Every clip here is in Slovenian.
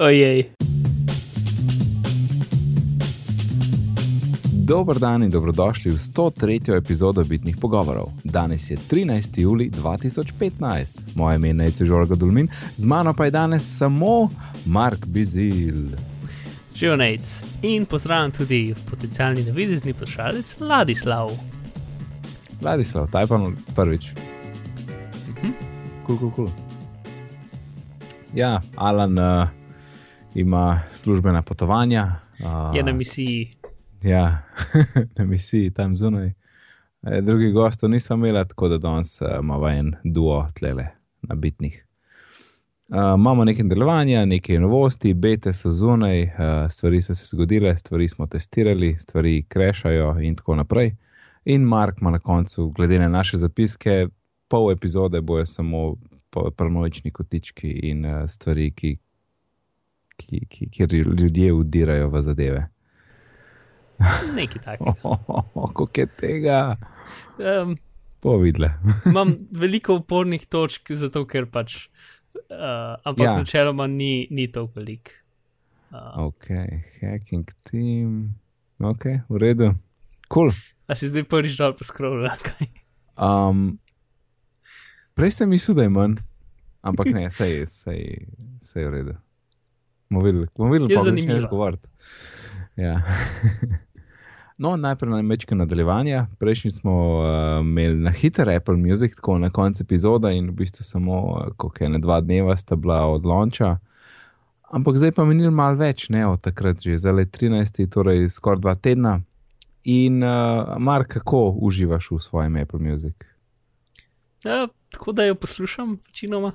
Ojej. Dober dan in dobrodošli v 103. epizodo Bitnih pogovorov. Danes je 13. juli 2015, moje ime je Nejce Žorga Dulmin, z mano pa je danes samo Mark Bizil. Živijo Nejc in pozdravljam tudi potencijalni navidezni poslušalec Ladislav. Ladislav, taj pa prvič. Mhm. Kul, kul, kul. Ja, Alan uh, ima službena potovanja. Uh, Je na misiji. Ja, na misiji tam zunaj. E, drugi gosti niso imeli, tako da danes uh, imamo en duo tlele na bitnih. Uh, imamo nekaj delovanja, nekaj novosti, bete so zunaj, uh, stvari so se zgodile, stvari smo testirali, stvari krešajo in tako naprej. In Mark ima na koncu, glede na naše zapiske, pol epizode bojo samo paranoični kotički in uh, stvari, ki, ki, ki, kjer ljudje udirajo v zadeve. Nekaj takega. Kako je tega? Um, Povidle. imam veliko upornih točk, zato ker pač, uh, ampak Ja. načeloma ni, ni to velik. Uh, Ok, hacking team. Ok, v redu. Cool. a si zdaj prvič dol poskrovil, kaj? Um, prej sem mislil, da je manj, ampak ne, sej, sej, sej v redu. Bomo videli, bomo videli, pa zanimivo. začneš govoriti. Ja. No, najprej na mečke nadaljevanja. Prejšnji smo uh, imeli na hiter Apple Music, tako na koncu epizoda, in v bistvu samo uh, koliko je ne dva dneva sta bila od lonča. Ampak zdaj pa minil malo več, ne od takrat že, zdaj je 13, torej skoraj dva tedna. In, uh, Mark, kako uživaš v svojem Apple Music? Ja, tako da jo poslušam, večinoma.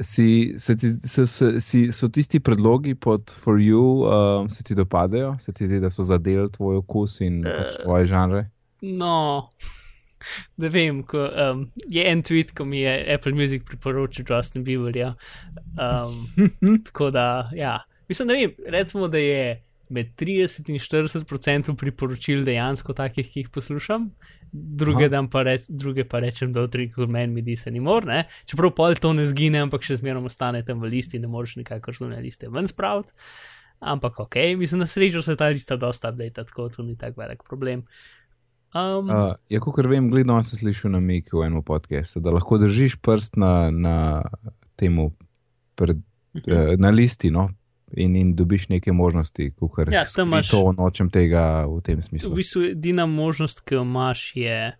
Si, se ti, so, so, si, so tisti predlogi pod For You, uh, se ti dopadajo, se ti zdi, da so zadeli tvoj okus in pač tvoje žanre? No, ne vem, ko, um, je en tweet, ko mi je Apple Music priporočil Justin Bieberja. Um, tako da, ja, mislim, ne vem, recimo, da je med 30 in 40 odstotkov priporočil dejansko takih, ki jih poslušam, druge, pa, reč, druge pa rečem, da utrikujem meni, mi di se ni mor, ne? čeprav pol to ne zgine, ampak še zmeraj ostane tam v listi, ne moreš nikakor zunaj liste ven spraviti. Ampak ok, mislim, na srečo se ta lista dosta update, tako to ni tako velik problem. Um, Uh, ja, kot vem, gledno sem slišal na Miki v enem podkastu, da lahko držiš prst na, na temu, pred, uh, na listi, no, in, in dobiš neke možnosti, kot Ja, imaš- to nočem tega v tem V smislu. bistvu edina možnost, ki jo imaš, je,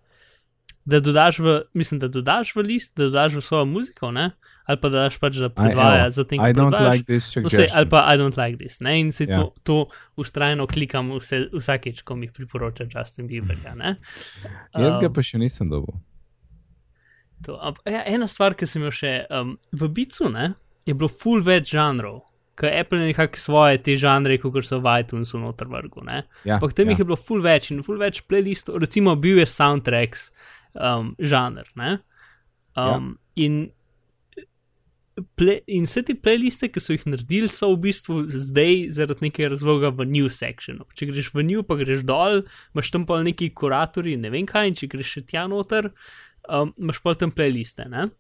da dodaš v, mislim, da dodaš v list, da dodaš v svojo muziko, ne? ali pa da daš pač za predvaja, za tem, I don't predvajaš. like this No, sej, ali pa I don't like this. Ne? In se Ja. ja. to, to ustrajno klikam vse, vsakeč, ko mi priporoča Justin Bieber. Ja, Jaz ga Um, pa še nisem dobil. to, ja, ena stvar, ki sem jo še um, v Bicu, ne, je bilo full več žanrov. Ker Apple je nekako svoje te žanre, kot so v iTunesu noter vrgu. Ja, Ampak tam ja. jih je bilo full več in full več playlistov, recimo bil je soundtracks um, žanr. Ne? Um, ja. in, ple, in vse te playliste, ki so jih naredili, so v bistvu zdaj zaradi nekega razloga v new sectionu. Če greš v new, pa greš dol, imaš tam pa neki kuratorji, ne vem kaj, in če greš še tja noter, um, imaš pa tam playliste. Ne?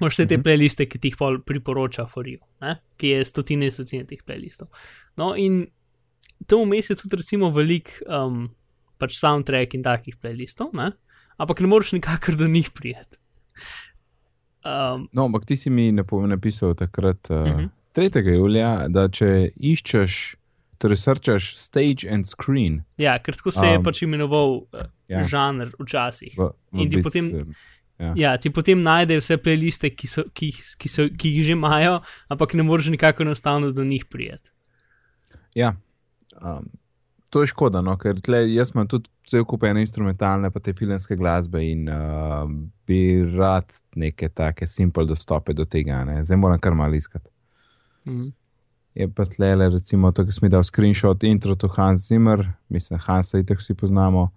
Imaš vse te Mhm. playliste, ki ti jih pol priporoča Forijo, ki je stotine in stotine teh playlistov. No, in tam vmes je tudi recimo velik um, pač soundtrack in takih playlistov, ne? ampak ne moreš nikakor do njih prijeti. Um, No, ampak ti si mi napo- napisal takrat, uh, uh. -huh. 3. julija, da če iščeš, torej srčaš stage and screen. ja, ker tako se je Um, pač imenoval uh, ja. žanr včasih. V, v In ti potem- eh, Ja. Ja, ti potem najdejo vse playliste, ki, so, ki, ki, so, ki jih že imajo, ampak ne moreš nikakor enostavno do njih prijeti. Ja. Um, to je škoda, no, ker tle, jaz imam tudi cel kup ene instrumentalne, pa te filmske glasbe in uh, bi rad neke take simple dostope do tega. Ne. Zdaj moram kar malo iskati. Mhm. Je pa tle, recimo, to, ki sem dal screenshot intro to Hans Zimmer, mislim, Hansa itek vsi poznamo.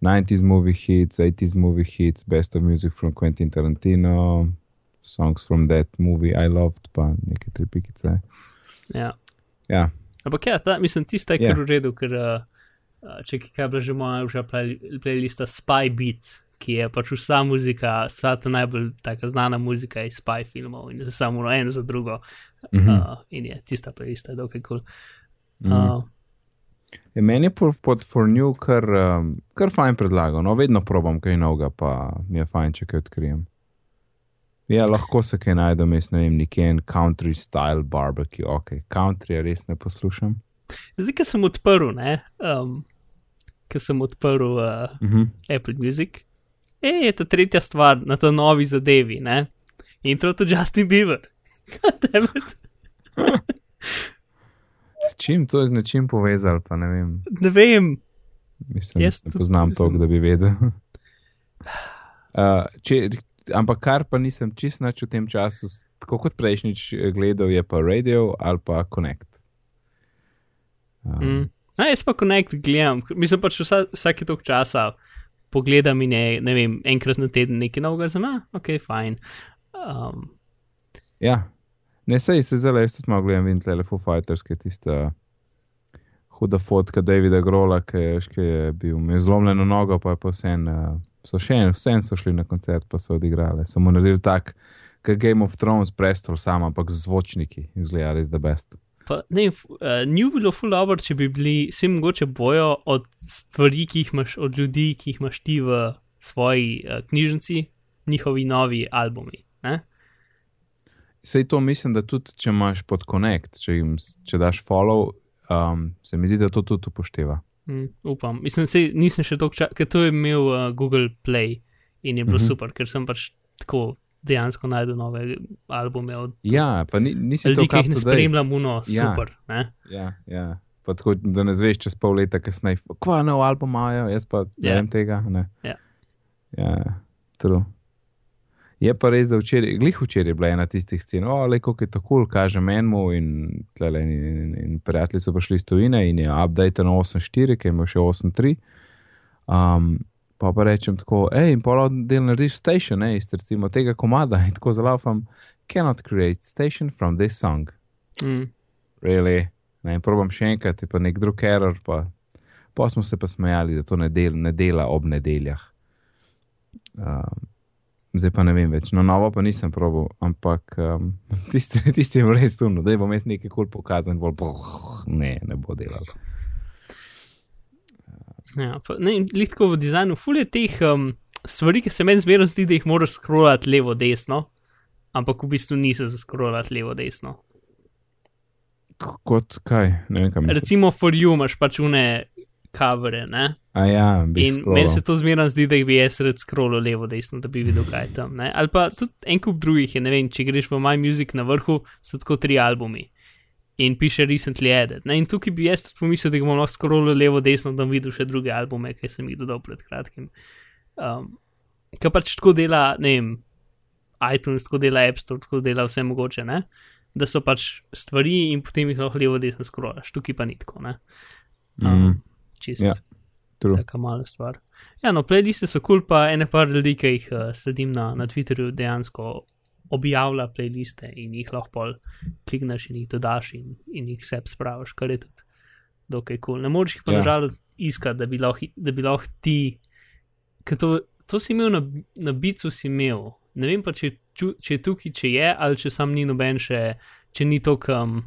90s movie hits, 80s movie hits, best of music from Quentin Tarantino, songs from that movie I loved, pa neke tri pikice. Ja. Ja, Ampak ja, ta, mislim, tista je Ja. kar v redu, ker uh, uh, če kaj je bila že moja play, playlista Spy Beat, ki je pač vsa muzika, vsa ta najbolj taka znana muzika iz Spy filmov in se samo eno za drugo Mm -hmm. uh, in je tista playlista, dokaj kul. Cool. Uh, Je meni je pod, pod For New kar, um, kar fajn predlagal. No, vedno probam kaj novega, pa mi je fajn, če kaj odkrijem. Ja, lahko se kaj najdem, jaz ne vem, nekje en country style barbecue, ok, country res ne poslušam. Zdaj, ki sem odprl, ne, um, ki sem odprl uh, Uh -huh. Apple Music, e, je ta tretja stvar na ta novi zadevi, ne, in to Justin Bieber. Goddammit. S čim to je z nečim povezal, pa ne vem. ne vem, Mislim, Jaz ne poznam mislim- to, da bi vedel. Uh, če, ampak kar pa nisem čist nič v tem času, tako kot prejšnjič eh, gledal, je pa radio ali pa Connect. Um, Mm. A, jaz pa Connect gledam, mislim pač vsa, vsake toliko časa pogledam in je, ne vem, enkrat na teden nekaj novega za me, ok, fajn. Um, Ja, ne sej se zdaj, jaz tudi malo gledam, vidim tle Foo Fighters, ki je tista huda fotka Davida Grola, ki je, ki je bil imel zlomljeno nogo, pa je pa vsem, uh, so še en, vsem so šli na koncert, pa so odigrali. So mu naredili tak, kot Game of Thrones, prestol sam, ampak z zvočniki, izgleda res da best. pa, ne, uh, ni bilo full dobro, če bi bili, vsi mogoče bojo od stvari, ki jih imaš, od ljudi, ki jih imaš ti v svoji uh, knjižnici, njihovi novi albumi. Sej to mislim, da tudi če imaš pod Connect, če, jim, če daš follow, um, se mi zdi, da to tudi upošteva. Mm, upam. Mislim, da nisem še dolgo časa, ker to je imel uh, Google Play in je bilo Mhm. -huh. super, ker sem pač tako dejansko najdel nove albume od Ja, pa ni, nisi ljudi, to ki jih ne spremljam, uno, Ja. super. Ne? Ja, ja. Pa tako, da ne zveš čez pol leta kasneje, kva nov album imajo, jaz pa ne Ja. vem tega. Ne. Ja. ja true. Je pa res, da včeraj, glih včeraj je bila ena tistih scen, o, le kako je to kul, cool, kaže menmu in, in, in, in prijatelji so prišli iz tujine in je update na 8.4, ki je imel še 8.3. Um, pa pa rečem tako, hej, in polo del narediš station, ne, iz recimo tega komada in tako zalaufam, cannot create station from this song Mm. really. Ne, in probam še enkrat, pa nek drug error. Pa, pa smo se pa smejali, da to ne, del, ne dela ob nedeljah. Um, zdaj pa ne vem več. No, novo pa nisem probil, ampak um, tisti, tisti je res tuno, da bom jaz nekaj kul pokazal in bolj, boh, ne, ne bo delal. Ja, pa, ne, Litko v dizajnu, ful je teh um, stvari, ki se meni zmerno zdi, da jih moraš scrollati levo-desno, ampak v bistvu niso za scrollati levo-desno. K- Kot kaj, ne vem kam. Recimo, for you imaš pač une kavere, ne? A ja, In scrollal. meni se to zmerno zdi, da bi jaz rad scrollal levo-desno, da bi videl, kaj je tam. Ne? Ali pa tudi en kup drugih je, ne vem, če greš v My Music na vrhu, so tako tri albumi. In piše recently added. Ne? In tukaj bi jaz tudi pomislil, da ga bom lahko scrollal levo-desno, da bom videl še druge albume, ki sem jih dodal pred kratkim. Um, Ker pač tako dela, ne vem, iTunes, tako dela App Store, tako dela vse mogoče, ne? da so pač stvari in potem jih lahko levo-desno scrollaš, tukaj pa ni tako. ne. Mm, Čist. Ja. true. Taka mala stvar. Ja, no, playliste so kul, cool, pa ene par ljudi, ki jih uh, sledim na, na Twitterju, dejansko objavlja playliste in jih lahko pol klikneš in jih dodaš in, in jih vse spraviš, kar je tudi dokaj kul. Cool. Ne moreš jih pa Ja. nažalost iskati, da bi lahko, da bi lahko ti, ker to, to si imel na, na bicu, si imel. Ne vem pa, če, če je tukaj, če je, ali če sam ni noben še, če ni to, kam.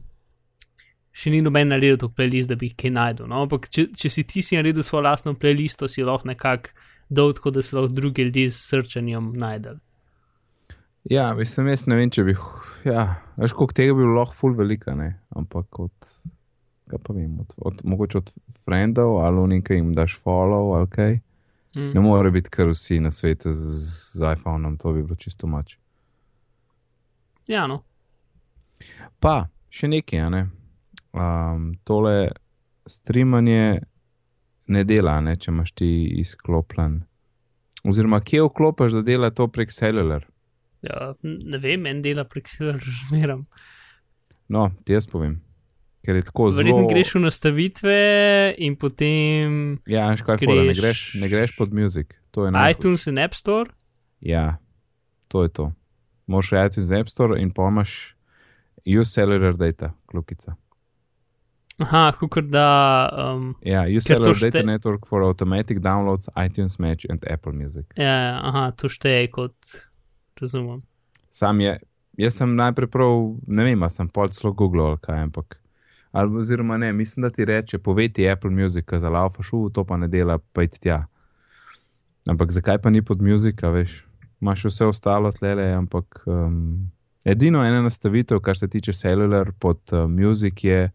Še ni noben naredil to playlist, da bi jih kaj najdel. No? Ampak, če, če si ti si naredil svojo lastno playlisto, si lahko nekako dol, tako da se lahko drugi ljudje s srčanjem najdel. Ja, mislim, jaz ne vem, če bi. Ja, veš, koliko tega bi bilo lahko ful velika, ne? ampak od. Kaj pa vem, od, od, mogoče od frendov ali nekaj jim daš follow ali kaj. Mm. Ne more biti kar vsi na svetu z, z iPhonom, to bi bilo čisto mač. Ja, no. Pa, še nekaj, ne. Um, tole streamanje ne dela, ne, če imaš ti izklopljen. Oziroma, kje vklopiš, da dela to prek celular? Ja, ne vem, en dela prek sila razmeram. No, ti jaz povem. Ker je tako zelo. Verjetno greš v nastavitve in potem Ja, veš kaj, fora, ne, greš- greš, ne greš pod muzik. ITunes in App Store. Ja, to je to. Moš v iTunes App Store in pomaš use cellular data, klukica. Aha, kukor da. Um, Ja, use Ker to cellular data šte- network for automatic downloads, iTunes Match and Apple Music. ja, aha, to šteje kot. Razumem. Sam je jaz sem najprej prav, ne vem, sem pol celo Google ali kaj, ampak. Ali, oziroma, ne, mislim, da ti reče, poveti Apple Music, za laufa šu, to pa ne dela, pa idi tja. Ampak zakaj pa ni pod muzika, veš? Imáš vse ostalo tlele, ampak um, edino ena nastavitev, kar se tiče cellular pod uh, muzik, je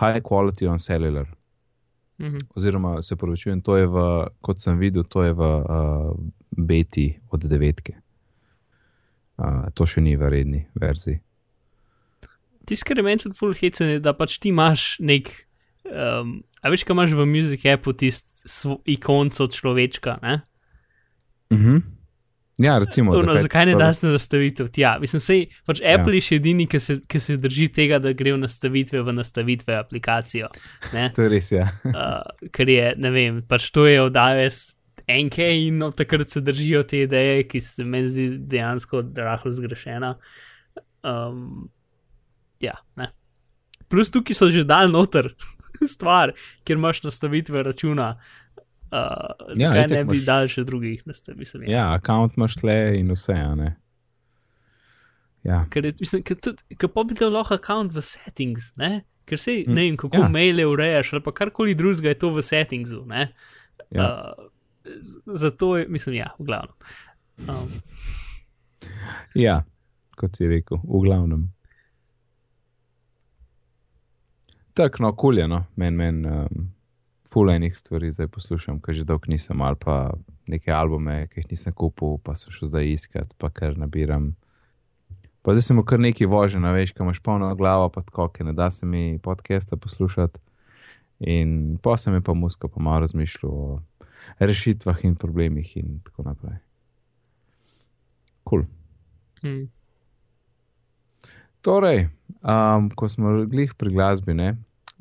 high quality on cellular. Mhm. Oziroma, se pravičujem, to je v, kot sem videl, to je v uh, beti od devetke. Uh, to še ni v redni verziji. Tisto, kar je meni tudi full hecen, je, da pač ti imaš nek. Um, a veš, kaj imaš v Music Appu, tisto ikonco človečka, ne? Uh -huh. Ja, recimo. Ono, zakaj, zakaj ne prvo- daš na nastavitev? Ja, mislim, sej, pač Apple je še edini, ki se, ki se drži tega, da gre v nastavitve, v nastavitve aplikacijo. To je res, ja. uh, ker je, ne vem, pač to je od iOS NK in od takrat se držijo te ideje, ki se meni zdi dejansko rahlo zgrešena. Um, ja, ne. Plus tukaj so že dal noter stvar, kjer imaš nastavitve računa. Uh, zakaj Ja, itak ne bi imaš- dal še drugih nastavitev? Ja, račun imaš tle in vse, a ne. Ja, Ker, je, mislim, ker, tudi, ker pa bi dal lahko račun v settings, ne? ker se Mm, ne vem, kako ja. ja. maile urejaš ali pa karkoli drugega je to v settingsu. Ne? ja. Uh, zato je, mislim, ja, v glavnem. Um, ja, kot si rekel, v glavnem. Tako, no, kuljeno, meni, men, um, fulejnih stvari zdaj poslušam, ker že dolgo nisem, ali pa neke albume, ki jih nisem kupil, pa so še zdaj iskat, pa kar nabiram. Pa zdaj sem kar neki vožen, a veš, kam imaš polno glavo, pa tako, ker ne da se mi podcasta poslušati. In pa sem je pa muska, pa malo razmišljal o rešitvah in problemih in tako naprej. Kul. Cool. mm, Torej, um, ko smo glih pri glasbi, ne,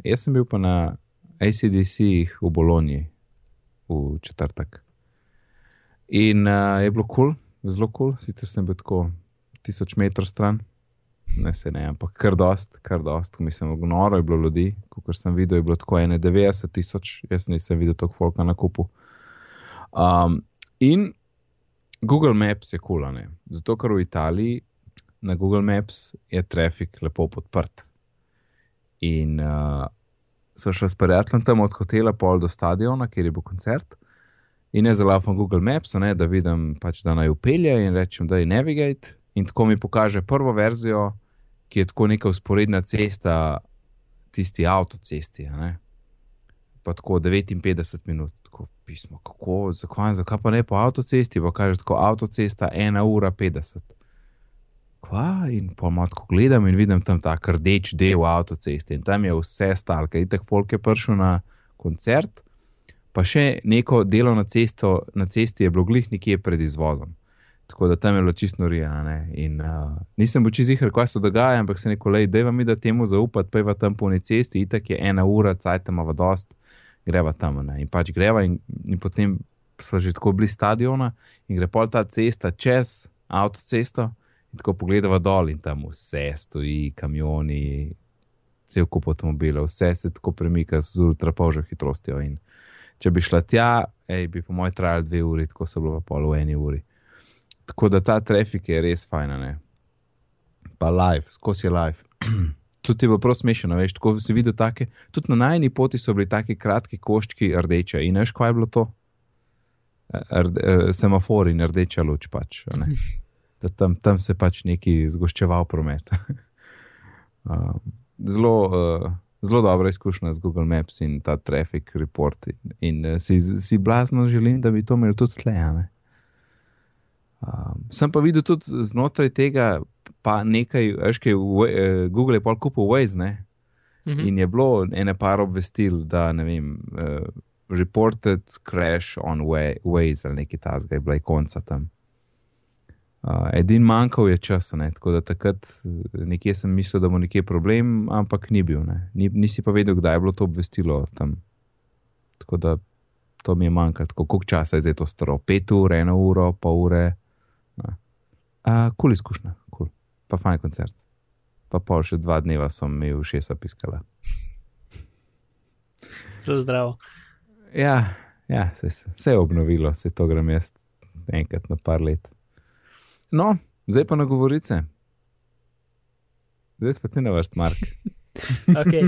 jaz sem bil pa na ACDC v Bologni v četrtek. In uh, je bilo kul, cool, zelo kul, cool. sicer sem bil tako tisoč metrov stran, ne se ne, ampak kar dost, kar dost, mislim, noro je bilo ljudi, kot sem videl, je bilo tako 91 tisoč, jaz nisem videl toliko folka na kupu. Um, in Google Maps je kul, cool, zato ker v Italiji na Google Maps je trafik lepo podprt. In uh, so šli s prijateljem tam od hotela pol do stadiona, kjer je bil koncert. In jaz zalafam Google Maps, ne, da vidim, pač, da naj upelje in rečem, da je navigate. In tako mi pokaže prvo verzijo, ki je tako neka usporedna cesta, tisti avtocesti. Pa tako 59 minut, tako pismo, kako, zakaj, zakaj pa ne po avtocesti, pa kaže tako avtocesta 1 ura 50. Kva? In pa malo tako gledam in vidim tam ta rdeč del avtoceste in tam je vse stalka. In tako folk je prišel na koncert, pa še neko delo na, cesto, na cesti je bilo glih nekje pred izvozom. Tako da tam je bilo čisto rijane. In uh, nisem bil čizih, kaj se dogaja, ampak se neko lej, da mi da temu zaupati, pa je pa tam po neki cesti, itak je ena ura, cajt ima v dost, greva tam. Ne? In pač greva in, in potem so že tako blizu stadiona in gre pol ta cesta čez avtocesto. In tako pogledava dol in tam vse stoji, kamioni, cel kup avtomobilov, vse se tako premika z ultrapolžjo hitrostjo. In če bi šla tja, ej, bi po mojem trajalo dve uri, tako so bilo pa pol v eni uri. Tako da ta trafik je res fajn, ne. Pa live, skozi je live. Tudi je bilo prav smešno, veš, tako si videl take, tudi na najni poti so bili taki kratki koščki rdeče. In veš, kaj je bilo to? Rde, semafor in rdeča luč pač. ne. Da tam, tam se pač neki zgoščeval promet. um, zelo, uh, zelo dobra izkušnja z Google Maps in ta traffic report. In, in uh, si, si blazno želim, da bi to imeli tudi tle. a ne. Um, sem pa videl tudi znotraj tega, pa nekaj, Wa- eh, Google je pol kupil Waze, ne? mhm. In je bilo ene par obvestil, da ne vem, uh, reported crash on Wa- Waze ali nekaj tasga, je bila ikonca tam. Uh, edin manjkal je čas, ne? tako da takrat eh, nekje sem mislil, da bo nekje problem, ampak ni bil. ne. Ni, nisi pa vedel, kdaj je bilo to obvestilo tam. Tako da to mi je manjkalo, tako koliko časa je zdaj to staro, pet ur, eno uro, pol ure. Kul uh, cool izkušnja, kul, cool. pa fajn koncert. Pa pol še dva dneva mi v šesa piskala. Zelo zdravo. Ja, ja se, se je obnovilo, se to grem jaz enkrat na par let. No, zdaj pa na govorice. zdaj pa ti na vrst, Mark. okay.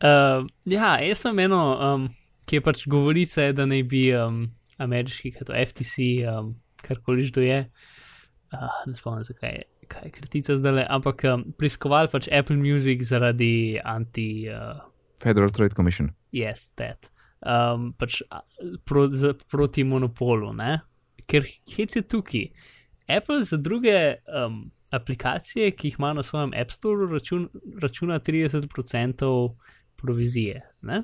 uh, ja, jaz sem eno, um, ki je pač govorica, da naj bi um, ameriški, kot FTC, um, karkoli že to je, uh, ne spomnim, zakaj je, kaj je kritica zdaj, ampak um, preiskovali pač Apple Music zaradi anti. Uh, Federal Trade Commission. Yes, that. Um, pač pro, z, proti monopolu, ne? ker hec je tukaj. Apple za druge um, aplikacije, ki jih ima na svojem App Store, račun, računa 30% provizije. Ne?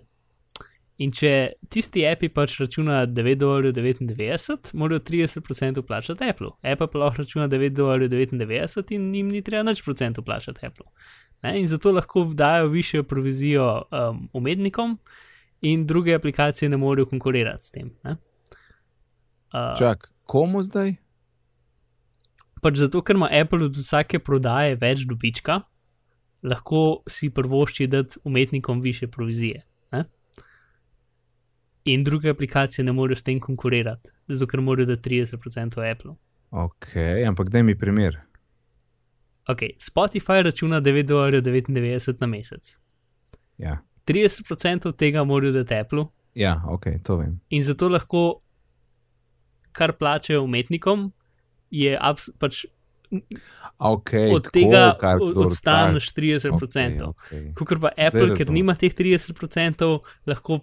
In če tisti API pač računa 9,99, morajo 30% plačati Apple. Apple pa lahko računa 9,99 in jim ni treba nič procentov plačati Apple. Ne? In zato lahko dajo višjo provizijo um, umetnikom, in druge aplikacije ne morejo konkurirati s tem. Uh, Čak, komu zdaj? Pač zato, ker ima Apple od vsake prodaje več dobička, lahko si prvošči dati umetnikom više provizije. Ne? In druge aplikacije ne morejo s tem konkurirati, zato ker morajo dati 30% Apple. Ok, ampak daj mi primer. Ok, Spotify računa 9,99 na mesec. Ja. 30% tega morajo dati Apple. Ja, ok, to vem. In zato lahko, kar plačajo umetnikom, je pač okay, od tega odstaneš 30%. Okay, okay. Ker pa Apple, ker nima teh 30%, lahko,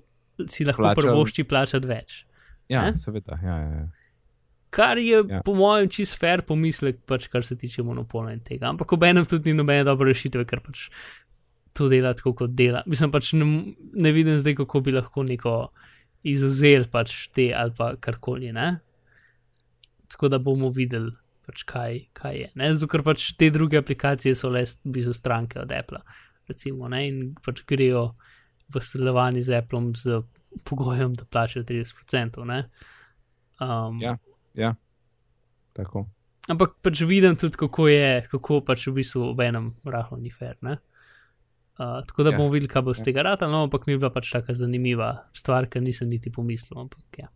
si lahko Plačal... prvošči plačati več. Ja, ne? seveda. Ja, ja, ja. Kar je ja. po mojem čist fair pomislek, pač, kar se tiče monopola in tega. Ampak ob enem tudi ni nobene dobre rešitve, ker pač to dela tako, kot dela. Mislim pač ne, ne vidim zdaj, kako bi lahko neko izuzel pač te ali pa karkoli. Ne? Tako da bomo videli, pač kaj, kaj je. Ne? Zato, ker pač te druge aplikacije so le blizu stranke od Apple, recimo, ne? in pač grejo v sodelovanju z Apple z pogojem, da plačajo 30%. Um, ja, ja, tako. Ampak pač vidim tudi, kako je, kako pač v bistvu ob enem rahlo ni fair. Ne? Uh, tako da ja. bomo videli, kaj bo z ja. tega rata, no, ampak mi je bila pač tako zanimiva stvar, ker nisem niti pomislil. Ampak, ja.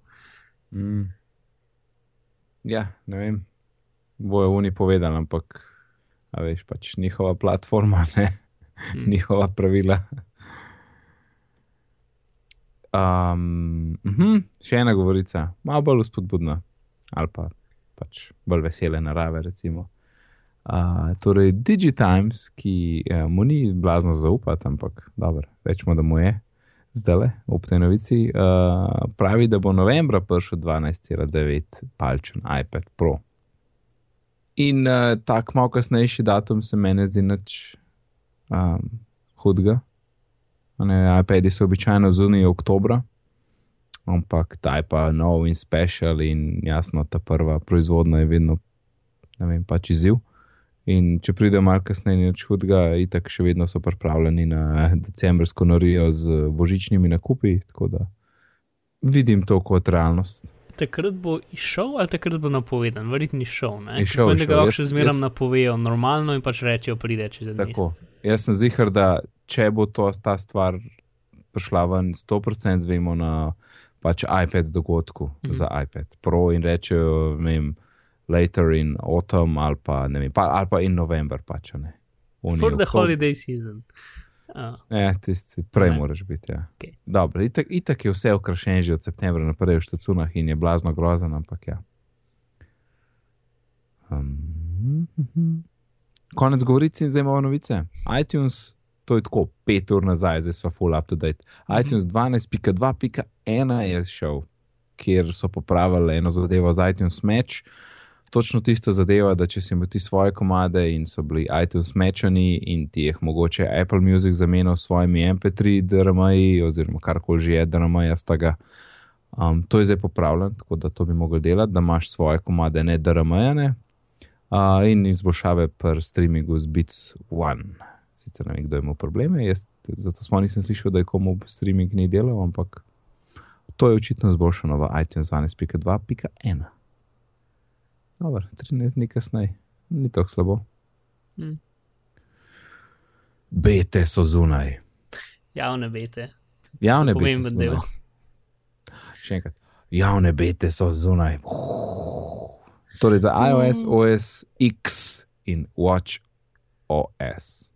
Mm. Ja, ne vem, bojo oni povedali, ampak veš, pač njihova platforma, ne mm. njihova pravila. Um, uh mhm, -huh, še ena govorica, malo bolj spodbudna ali pa pač bolj vesele narave, recimo. Uh, torej, Digitimes, ki uh, mu ni blazno zaupati, ampak dobro, rečemo, da mu je zdaj le ob tej novici, uh, pravi, da bo novembra prišel 12,9 palčen iPad Pro. In uh, tako malo kasnejši datum se meni zdi nič um, hudega. iPadi so običajno zunaj oktobra, ampak ta je pa nov in special, in jasno, ta prva proizvodnja je vedno, ne vem, pač izziv. In če pride malo kasneje, nič hudega, itak še vedno so pripravljeni na decembrsko norijo z božičnimi nakupi. Tako da vidim to kot realnost. Takrat bo išel ali takrat bo napovedan, verjetno ni šel. Ne šel, da ga lahko še zmeraj jaz... napovejo normalno in pač rečejo, pride čez en dan. Jaz sem zihar, da če bo to, ta stvar prišla ven 100%, zvemo na pač iPad dogodku mhm. za iPad Pro in rečejo, vem later in autumn ali pa, vem, pa, ali pa in november. Pač, For the holiday season. Uh. Ja, tisti prej moraš biti. Ja. Okay. Dobro, itak, itak je vse okrašen že od septembra naprej v štacunah in je blazno grozen, ampak ja. Um, konec govorici in zdaj imamo novice. iTunes, to je tako pet ur nazaj, zdaj smo full up to date. Mm -hmm. iTunes 12.2.1 je šel, kjer so popravili eno zadevo z iTunes Match točno tista zadeva, da če si imel ti svoje komade in so bili iTunes mečani in ti jih mogoče Apple Music zamenjal s svojimi MP3 DRM-ji oziroma karkoli že je DRM-ja z tega. Um, to je zdaj popravljeno, tako da to bi mogel delati, da imaš svoje komade, ne DRM-jane uh, in izboljšave pri streamingu z Beats One. Sicer ne vem, kdo ima probleme, jaz zato smo nisem slišal, da je komu streaming ni delal, ampak to je očitno izboljšano v iTunes 12.2.1. Dobar, 13 dni kasneje, ni tako slabo. Hmm. Bete so zunaj. Javne bete. Javne bete so zunaj. Še enkrat. Javne bete so zunaj. Torej za iOS, OS X in Watch OS.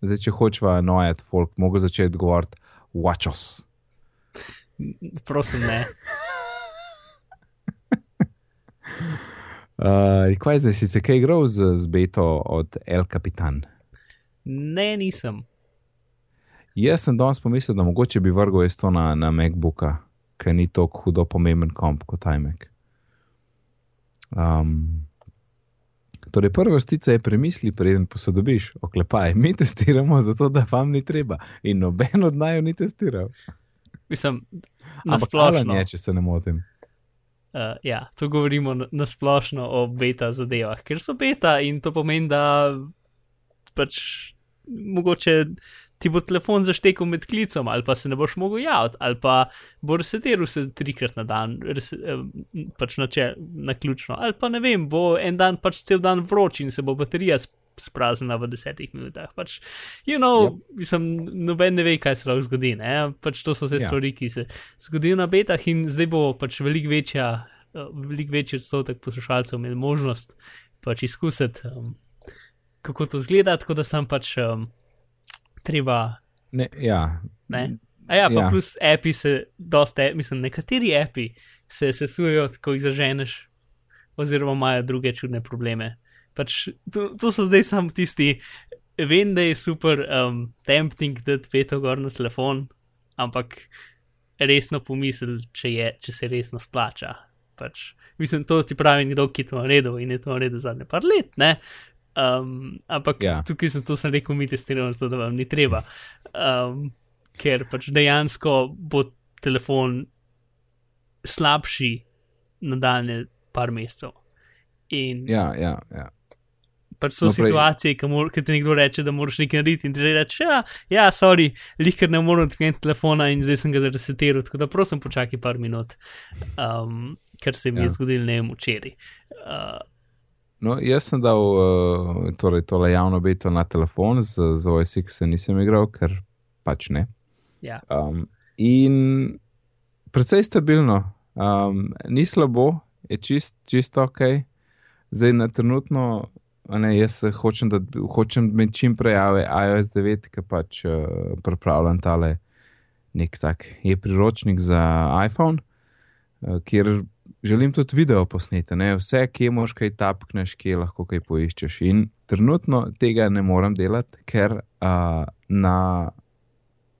zdaj če hočeva nojati folk, mogo začeti govoriti watchos. Prosim, ne. Uh, kaj zdaj si se kaj igral z, z beto od El Capitan? Ne, nisem. Jaz sem danes pomislil, da mogoče bi vrgel jaz to na, na MacBooka, ker ni tako hudo pomemben komp kot iMac. Um, torej, prva vrstica je premisli, preden posodobiš, oklepaj. Mi testiramo zato, da vam ni treba. In noben od naju ni testiral. Mislim, na Ampak splošno. je, če se ne motim. Uh, ja, to govorimo na, na o beta zadevah, ker so beta in to pomeni, da pač mogoče ti bo telefon zaštekel med klicom, ali pa se ne boš mogel javiti, ali pa bo resetiral se trikrat na dan, res, eh, pač na, če, na ključno, ali pa ne vem, bo en dan pač cel dan vroč in se bo baterija sp- spraznila v desetih minutah. Pač, you know, Yep. mislim, noben ne ve, kaj se lahko zgodi. Ne? Pač to so vse Ja. yeah. stvari, ki se zgodijo na betah, in zdaj bo pač veliko večja, veliko večji odstotek poslušalcev imel možnost pač izkusiti, um, kako to zgleda, tako da sem pač um, treba. Ne, ja. Ne? A ja, pa Ja. ja. plus api se, dosta, mislim, nekateri api se sesujejo, ko jih zaženeš, oziroma imajo druge čudne probleme. Pač, to, to so zdaj samo tisti, vem, da je super um, tempting, da ti peto gor na telefon, ampak resno pomisli, če, je, če se resno splača. Pač, mislim, to ti pravi nekdo, ki to naredil in je to naredil zadnje par let. Ne? Um, ampak Ja. ja. tukaj sem to sem rekel, mi testiramo, zato da vam ni treba. Um, ker pač dejansko bo telefon slabši nadaljne par mesecev. In Ja, ja, ja. Pač so no, prej- situacije, ki ti nekdo reče, da moraš nekaj narediti, in ti reče, ja, ja, sorry, lihkar ne morem odkleniti telefona in zdaj sem ga zaresetiral, tako da prosim, počakaj par minut, um, ker se mi Ja. je zgodilo ne vem včeraj. Uh, No, jaz sem dal uh, torej, tole javno beto na telefon, z, z OSX se nisem igral, ker pač ne. ja. Um, in precej stabilno, um, ni slabo, je čist, čisto ok. Zdaj na trenutno, ne, jaz se hočem, da hočem imeti čim prej AV- iOS 9, ki pač uh, pripravljam tale nek tak je priročnik za iPhone, uh, kjer želim tudi video posneti. Ne? Vse, kje moš kaj tapkneš, kje lahko kaj poiščeš. In trenutno tega ne morem delati, ker uh, na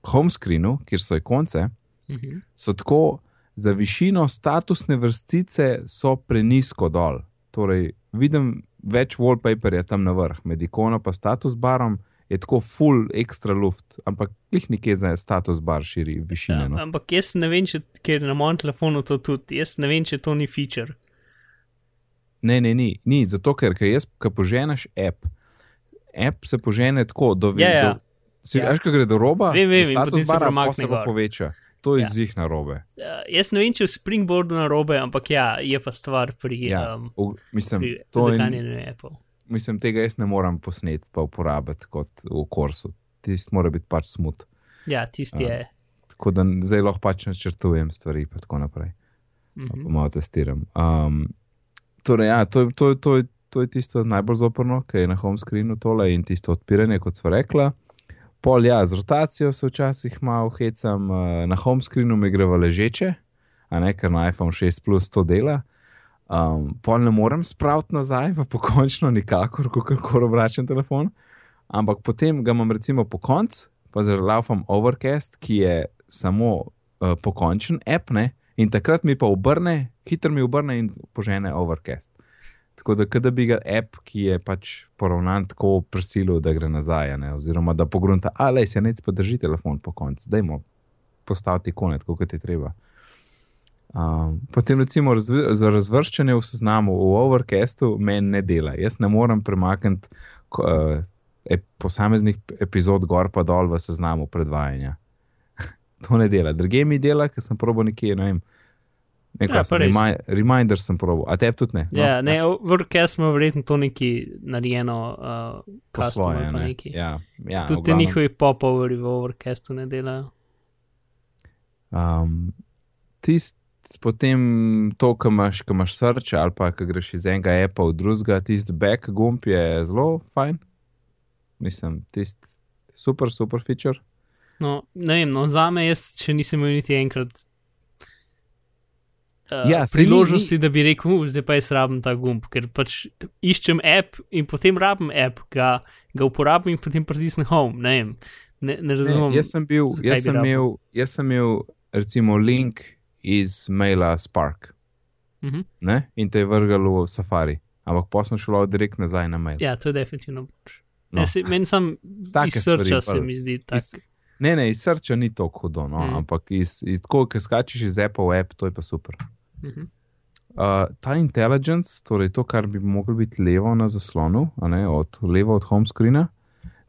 home screenu, kjer so ikonce, Mhm. so tako za višino statusne vrstice so prenisko dol. Torej, vidim več wallpaperja tam na vrh, med ikono pa status barom je tako full extra luft, ampak klih nekje za status bar širi višine. Ja, No. ampak jaz ne vem, če ker na mojem telefonu to tudi, jaz ne vem, če to ni feature. Ne, ne, ni, ni zato ker, jaz, ko poženeš app, app se požene tako, do Ja, ja. do- Si Ja. veš, kaj gre do roba, Vem, vem, in status bara, pa se pa poveča. To je Ja. ja. zih na robe. Uh, jaz ne vem, če v Springboardu na robe, ampak ja, je pa stvar pri, Ja, um, v, mislim, pri to je, mislim, tega jaz ne morem posneti pa uporabiti kot v kursu. Tisti mora biti pač smut. Ja, tisti je. Tako da zdaj lahko pač načrtujem stvari in tako naprej. Uh Pa -huh. malo testiram. Um, torej, ja, to, to, to, to je tisto najbolj zoprno, ki je na home screenu tole in tisto odpiranje, kot so rekla. Pol, ja, z rotacijo se včasih malo hecam, uh, na home screenu mi gre v ležeče, a ne ker na iPhone 6 Plus to dela. Um, pol ne morem spraviti nazaj, pa pokončno nikakor, ko kar obračam telefon. Ampak potem ga imam recimo po koncu, pa zelo laufam Overcast, ki je samo uh, pokončen app, ne? in takrat mi pa obrne, hitro mi obrne in požene Overcast. Tako da, da bi ga app, ki je pač poravnan tako prisilil, da gre nazaj, ne? oziroma da pogrunta, ali se nec podrži telefon po koncu, dajmo postaviti konec, kot je treba. Um, potem, recimo, razv za razvrščanje v seznamu v Overcastu meni ne dela. Jaz ne morem premakniti uh, ep posameznih epizod gor pa dol v seznamu predvajanja. to ne dela. Druge mi dela, ker sem probo nekje, ne vem. Neko, Ja, ja, res. remi reminder sem probo, a tebi tudi ne. No, Ja, ne, v Rkes smo verjetno to neki narejeno, uh, po svoje. Ne? neki. Ja, ja, Tudi glavnem. njihovi popoveri v Overcastu ne delajo. Um, tist, potem to, kar imaš, ko imaš srce ali pa ko greš iz enega appa v drugega, tisti back gumb je zelo fajn. Mislim, tisti super, super feature. No, ne vem, no, za me jaz še nisem imel niti enkrat uh, Ja, saj ni- priložnosti, ni- da bi rekel, "U, zdaj pa jaz rabim ta gumb, ker pač iščem app in potem rabim app, ga, ga uporabim in potem pritisnem home. Ne, vem, ne, ne razumem. Ne, jaz sem bil, jaz sem imel, jaz sem imel recimo link iz maila Spark Mhm. ne? in te je vrgal v Safari, ampak pa sem šel direkt nazaj na mail. Ja, to je definitivno. No. No. Meni sam iz stvari srca se pol- mi zdi tako. Iz, ne, ne, iz srca ni to hudo, no, Mm. mm. ampak iz, iz, tako, ki skačeš iz Apple v app, to je pa super. Mhm. Uh, ta intelligence, torej to, kar bi moglo biti levo na zaslonu, a ne, od levo od home screena,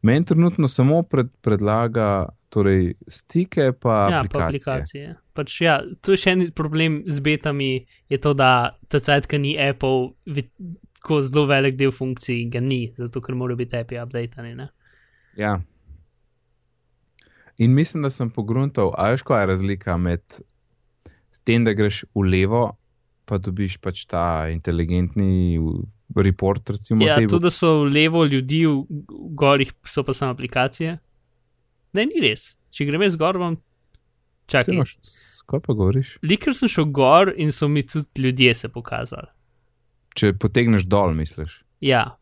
meni trenutno samo pred, predlaga torej, stike pa Ja, pa aplikacije. aplikacije. Pač, ja, to je še en problem z betami, je to, da ta cajt, ki ni Apple, tako zelo velik del funkcij ga ni, zato ker morajo biti API updatani. Ne? Ja. In mislim, da sem pogruntal, a veš, kaj je razlika med tem, da greš v levo, pa dobiš pač ta inteligentni report, recimo, Ja, to, da so levo ljudi, v gorih so pa samo aplikacije. Ne, ni res. Če grem jaz gor, vam čakaj. imaš- Kaj pa govoriš? Likar sem šel gor in so mi tudi ljudje se pokazali. Če potegneš dol, misliš. Ja.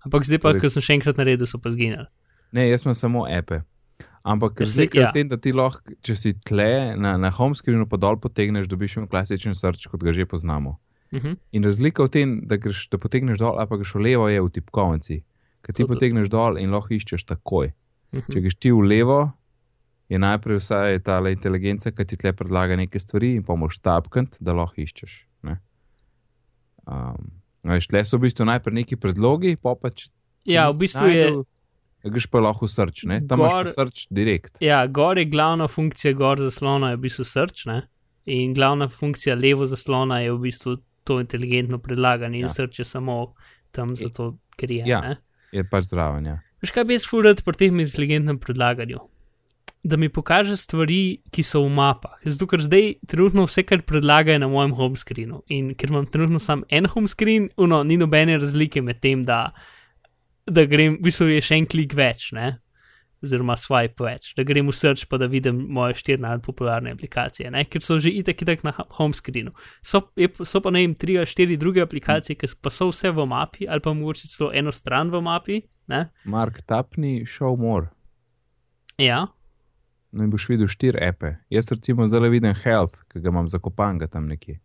Ampak zdaj pa, Torej- ko sem še enkrat naredil, so pa zginili. Ne, jaz sem samo epe. Ampak razlika je ja. v tem, da ti lahko, če si tle na, na home screenu, pa dol potegneš, dobiš en klasičen srč, kot ga že poznamo. Uh -huh. In razlika v tem, da, greš, da potegneš dol, ali pa greš v levo, je v tipkovnici. Ker ti To potegneš dol in lahko iščeš takoj. Uh -huh. Če greš ti v levo, je najprej vsaj ta inteligenca, ki ti tle predlaga neke stvari, in pa moš tapkati, da lahko iščeš. Ne? Um, veš, tle so v bistvu najprej neki predlogi, pa pa če. Ja, v bistvu je- našel, Greš pa lahko v srč, ne? tam imaš Gor- pa srč direkt. Ja, gor je glavna funkcija, gor zaslona je v bistvu srč, ne? in glavna funkcija levo zaslona je v bistvu to inteligentno predlaganje, in Ja. srč je samo tam zato, ker je. Ja. ne. Je pač zraven. Ja. Veš kaj bi jaz furat pri tem inteligentnem predlaganju? Da mi pokaže stvari, ki so v mapah. Zato, ker zdaj trenutno vse, kar predlaga, je na mojem home screenu. In ker imam trenutno samo en home screen, uno, ni nobene razlike med tem, da, da grem, v bistvu je še en klik več, ne? oziroma swipe več, da grem v search pa da vidim moje štiri najpopularne aplikacije, ne? ker so že itak itak na home screenu. So, je, so pa ne vem, tri ali štiri druge aplikacije, ki pa so vse v mapi, ali pa mogoče celo eno stran v mapi. Ne? Mark, tapni show more. Ja, No in boš videl štiri epe. Jaz recimo zdaj vidim health, ki ga imam zakopan ga tam nekje.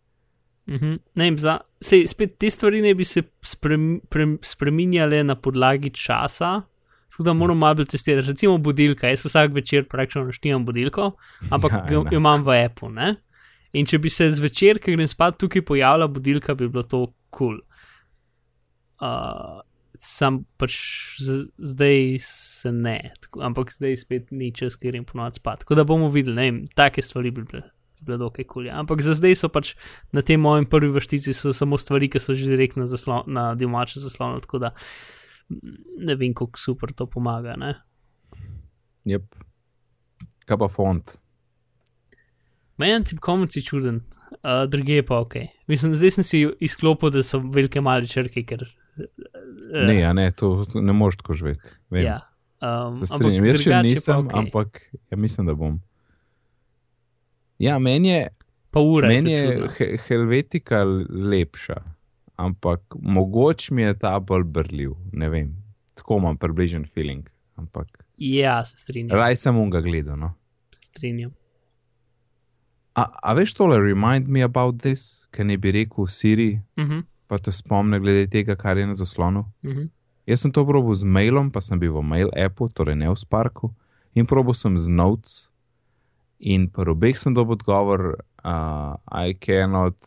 Mhm. Ne vem, za, sej, spet te stvari ne bi se sprem, pre, spreminjale na podlagi časa, tako da moram malo bolj testirati. Recimo budilka, jaz vsak večer praktično naštimam budilko, ampak Ja, jo, jo imam v Apple. Ne? In če bi se zvečer, ki grem spat, tukaj pojavila budilka, bi bilo to kul. Cool. Uh, sam pač z, zdaj se ne, tako, ampak zdaj spet ni čas, ker grem ponovadi spat. Tako da bomo videli, ne vem, take stvari bi bile. Bi Bile dokaj kul. Ja. Ampak za zdaj so pač na tem mojem prvi vrstici samo stvari, ki so že direktno zaslon, na domače zaslonu, tako da ne vem, kako super to pomaga. Ne? Yep. Kaj pa font? Meni tip komenci čuden, uh, druge pa ok. Mislim, zdaj sem si izklopil, da so velike male črke, ker. Uh, Ne, ja, ne, to, to ne moreš tako živeti. Vem. Ja. Um, Se strinjam, jaz še nisem, okay. ampak ja, mislim, da bom. Ja, meni je, ura meni je. he, Helvetika lepša, ampak mogoče mi je ta bolj brljiv. Ne vem, tako imam približen feeling. Ampak Ja, se strinjam. raj sem unga gledal. No. Se strinjam. A, a veš tole, remind me about this, kaj ne bi rekel Siri, Uh -huh, pa te spomne glede tega, kar je na zaslonu. uh -huh. Jaz sem to probil z mailom, pa sem bil v mail appu, torej ne v Sparku, in probil sem z Notes. In pri obeh sem dobil odgovor, uh, I cannot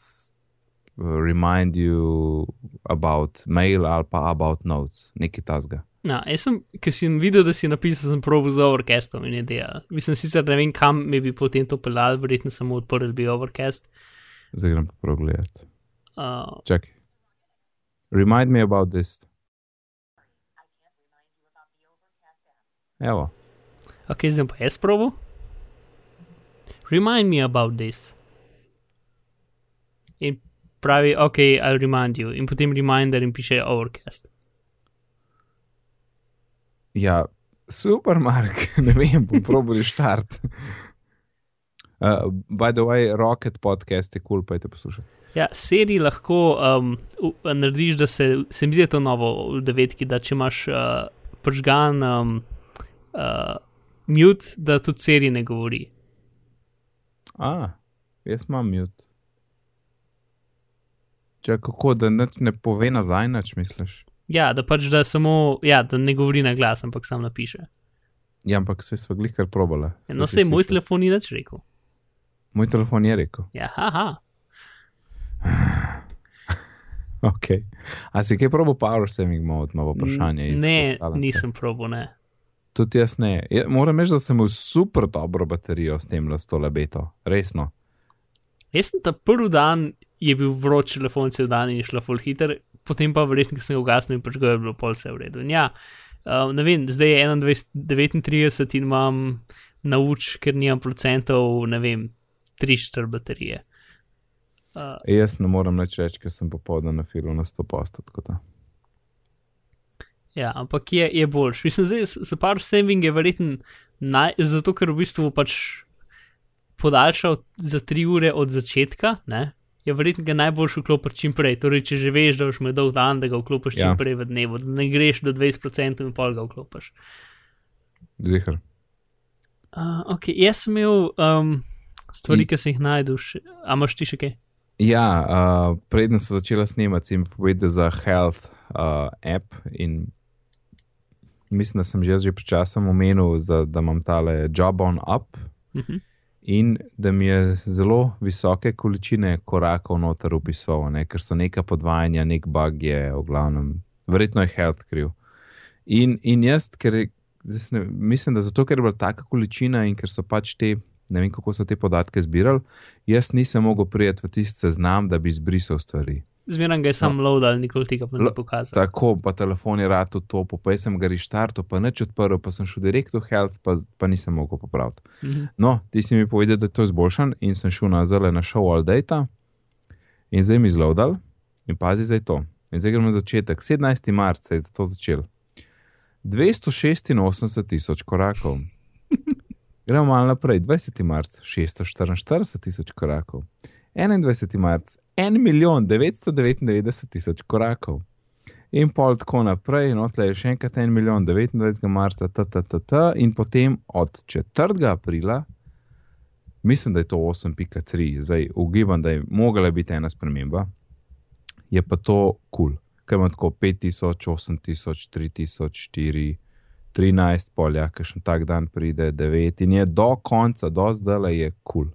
uh, remind you about mail ali pa about notes, nekaj tasga. No, jaz sem, ker sem videl, da si napisal, sem probil z overcastom in je delal. Mislim sicer, ne vem, kam mi bi potem to pelal, verjetno samo odprl bi overcast. Zdaj grem pa prav gledati. Uh, Čakaj. Remind me about this. Evo, ok, zdaj pa jaz probil. Remind me about this. In pravi, ok, I'll remind you. In potem reminder in piše overcast. ja, Super, Mark, ne vem, bom probil štart. Uh, by the way, Rocket podcast je kul, cool, pa je te poslušal. Ja, seriji lahko um, narediš, da se, se mi zdi to novo v devetki, da če imaš uh, pržgan um, uh, mute, da tudi seriji ne govori. A, jaz imam mute. Če kako, da ne pove nazaj, nač misliš? Ja, da pač da samo, ja, da ne govori na glas, ampak sam napiše. Ja, ampak se smo glih kar probale. Ja, no, se je moj telefon ni več rekel. Moj telefon je rekel. Ja, haha. ok. A si kaj probo power saving mode, malo vprašanje? Ne, nisem probo, ne. Tudi jaz ne. Ja, moram reči, da sem imel super dobro baterijo s tem, da s to lebeto. Resno. Jaz sem ta prvi dan je bil vroč telefon cel dan in je šlo full hiter, potem pa verjetno, sem ga ugasnil in pač ga je bilo pol vse v redu. In ja, uh, ne vem, zdaj je 21, 39 in imam nauč, ker nimam procentov, ne vem, 3-4 baterije. Uh, jaz ne morem več reči, ker sem popoldan na filu na 100 postov. Ja, ampak je, je boljš. Mislim, da se par saving je verjetno naj, zato, ker v bistvu pač podaljšal za 3 ure od začetka, ne? je verjetno ga najboljši vklopiti čim prej. Torej, če že veš, da boš imel dolg dan, da ga vklopiš ja. čim prej v dnevu, da ne greš do 20% in pol ga vklopiš. Zihar. Uh, ok, jaz sem imel um, stvari, I... ki se jih najdeš, a imaš ti še kaj? Ja, uh, predtem sem začela snemati, sem povedal za health uh, app in mislim, da sem že, že pred časom omenil, za, da imam tale job on up. Uh mhm. -huh in da mi je zelo visoke količine korakov noter upisoval, ne? ker so neka podvajanja, nek bug je, v glavnem, verjetno je health kriv. In, in jaz, ker ne, mislim, da zato, ker je bila taka količina in ker so pač te, ne vem kako so te podatke zbirali, jaz nisem mogel prijeti v tisti seznam, da bi izbrisal stvari. Zmeraj ga je sam no. load ali nikoli tega ne pokazal. Tako, pa telefon je rado to, pa jaz sem ga reštartil, pa neč odprl, pa sem šel direkt v health, pa, pa nisem mogel popraviti. Mm -hmm. No, ti si mi povedal, da je to izboljšan in sem šel na zelo na show all data in zdaj mi zlodal in pazi zdaj to. In zdaj gremo na začetek. 17. marca je za to začel. 286 tisoč korakov. Gremo malo naprej. 20. marca 644 tisoč korakov. 21. marca 1 milijon 999 tisoč korakov. In pol tako naprej, no, tle je še enkrat 1 milijon 29. marca, tttt, in potem od 4. aprila, mislim, da je to 8.3, zdaj ugibam, da je mogla biti ena sprememba, je pa to kul, cool. ker ima tako 5000, 8000, 3000, 4, 13, polja, ker še en tak dan pride 9 in je do konca, do zdaj je kul. Cool.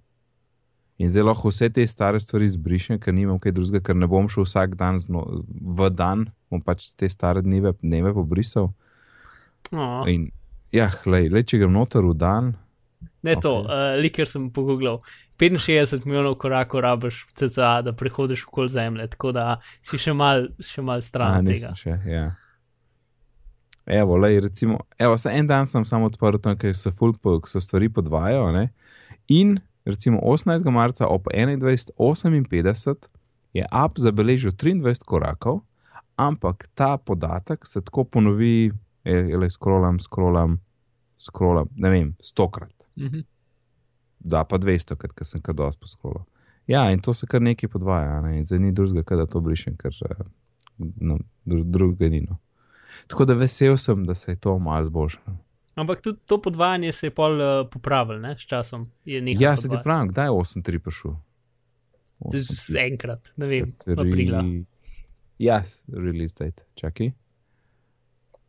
In zdaj lahko vse te stare stvari izbrišem, ker nimam kaj drugega, ker ne bom šel vsak dan zno, v dan, bom pač te stare dneve, dneve pobrisal. Oh. In, ja, glej, le, če grem noter v dan. Ne okay. to, uh, liker sem pogooglil. 65 milijonov korakov rabiš, CCA, da prehodiš okoli zemlje, tako da si še mal, še mal stran od tega. Še, ja. Evo, lej, recimo, evo, en dan sem samo odprl ker se, se stvari podvajajo. In recimo 18. marca ob 21:58 je app zabeležil 23 korakov, ampak ta podatek se tako ponovi, le skrolam, skrolam, skrolam, ne vem, stokrat. Mhm. Da, pa 200, ker sem kar dosti poskrolal. Ja, in to se kar nekaj podvaja, ne? zdaj ni drugega, da to brišem, ker eh, no, drugega ni. No. Tako da vesel sem, da se je to malo zboljšalo. Ampak tudi to podvajanje se je pol uh, popravilo, ne, s časom. Ja, se ti pravi, kdaj je 8-3 prišel? Z enkrat, ne vem, aprila. Ja, release date, čakaj.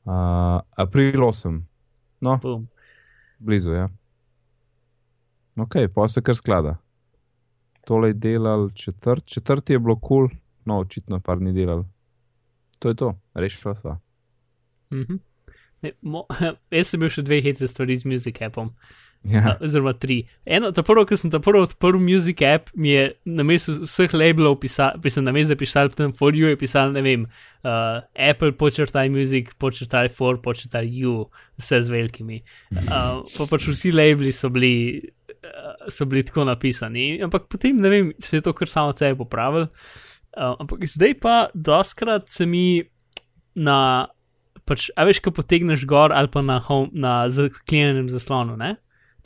Uh, april 8, no, Boom. blizu, ja. Ok, pa se kar sklada. Tole je delal četrt, četrti je bilo kul, cool. no, očitno par ni delal. To je to, rešila sva. Mhm. Mm Ne, mo, jaz sem bil še dve hece stvari z Music Appom. Ja. Oziroma tri. Eno, ta prvo, ki sem ta prvo odprl Music App, mi je na mestu vseh labelov pisal, pisal na mestu pisal, potem for you je pisal, ne vem, uh, Apple počrtaj Music, počrtaj for, počrtaj you, vse z velikimi. Uh, pa pač vsi labeli so bili, uh, so bili tako napisani. Ampak potem, ne vem, se je to kar samo od sebe popravil. Uh, ampak zdaj pa, doskrat se mi na pač, a veš, ko potegneš gor ali pa na, home, na zaklenjenem zaslonu. Ne?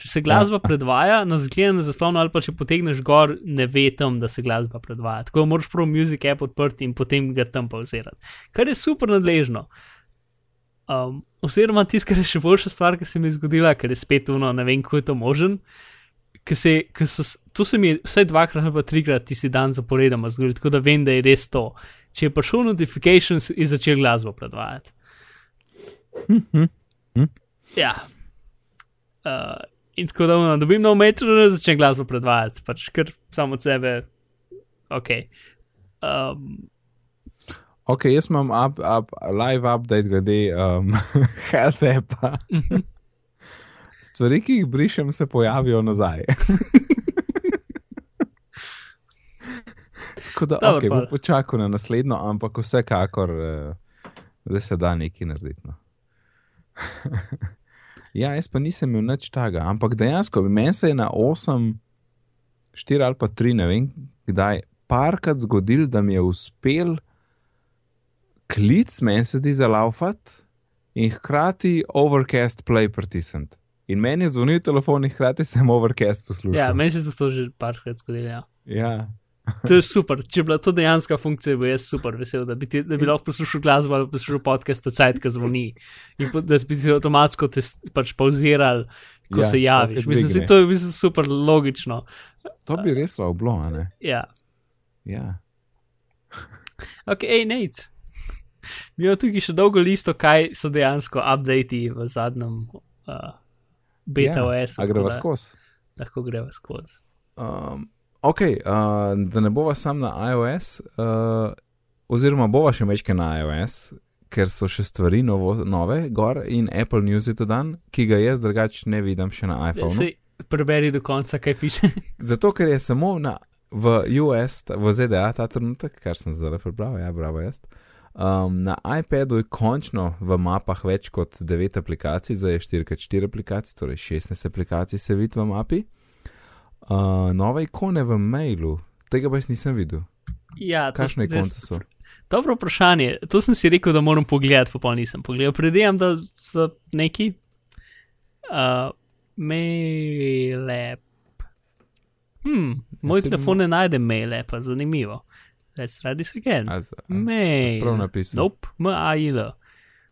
Če se glasba ja. predvaja na zaklenjenem zaslonu, ali pa če potegneš gor, ne ve tam, da se glasba predvaja. Tako moraš prav Music app odprti in potem ga tam pauzirati. Kar je super nadležno. Um, oziroma, tisto, kar je še boljša stvar, ki se mi je zgodila, ker je spet uno, ne vem, kako je to možen. Se, so, to se mi je vsaj dvakrat ali trikrat tisti dan zaporedoma zgodilo, tako da vem, da je res to. Če je prišel notifikations, je začel glasbo predvajati. Hm, hm. Ja. Uh, in tako da no, dobim nov metro, da začnem glasbo predvajati, pač kar samo od sebe. Ok. Um, ok, jaz imam up, up, live update glede um, appa. Mhm. Stvari, ki jih brišem, se pojavijo nazaj. Tako da, Dobro, ok, pol. bom počakal na naslednjo, ampak vsekakor, uh, da se da nekaj narediti. No. ja, jaz pa nisem imel nič tega, ampak dejansko, meni se je na 8, 4 ali pa 3, ne vem, kdaj, parkrat zgodil, da mi je uspel klic, meni se zdi za laufat in hkrati overcast play pritisniti. In meni je zvonil telefon, in hkrati sem overcast poslušal. ja, meni se je to že parkrat zgodilo. Ja. ja. To je super. Če bi bila to dejansko funkcija, bi jaz super vesel, da bi, ti, da bi lahko poslušal glasbo ali poslušal podcast, cajt, ki zvoni. In da bi ti avtomatsko te pač pauziral, ko Ja, ja, se javiš. ok, Mislim, da je to bistvu super logično. To bi res lahko bilo, a ne? Ja. Ja. Ok, hej, Nate. Mi imamo tukaj še dolgo listo, kaj so dejansko updati v zadnjem uh, beta ja. OS. A greva skozi. Lahko greva skozi. Um, ok, uh, da ne bova sam na iOS, uh, oziroma bova še mečke na iOS, ker so še stvari novo, nove, gor in Apple News je to dan, ki ga jaz drugače ne vidim še na iPhonu. Se preberi do konca, kaj piše. Zato, ker je samo na, v US, ta- v ZDA ta trenutek, kar sem zdaj prebral, ja, bravo jaz. Um, na iPadu je končno v mapah več kot 9 aplikacij, zdaj je 4x4 aplikacij, torej 16 aplikacij se vidi v mapi. Uh, nove ikone v mailu, tega pa jaz nisem videl. ja, Kakšne ikonce so? Dobro vprašanje. To sem si rekel, da moram pogledati, pa pol nisem pogledal. Predvidevam, da so neki. Uh, Mailep. Hmm, moj si telefon ne najde maile, pa zanimivo. Let's try this again. A, a, Mail. prav napisal? Nope, M-A-I-L.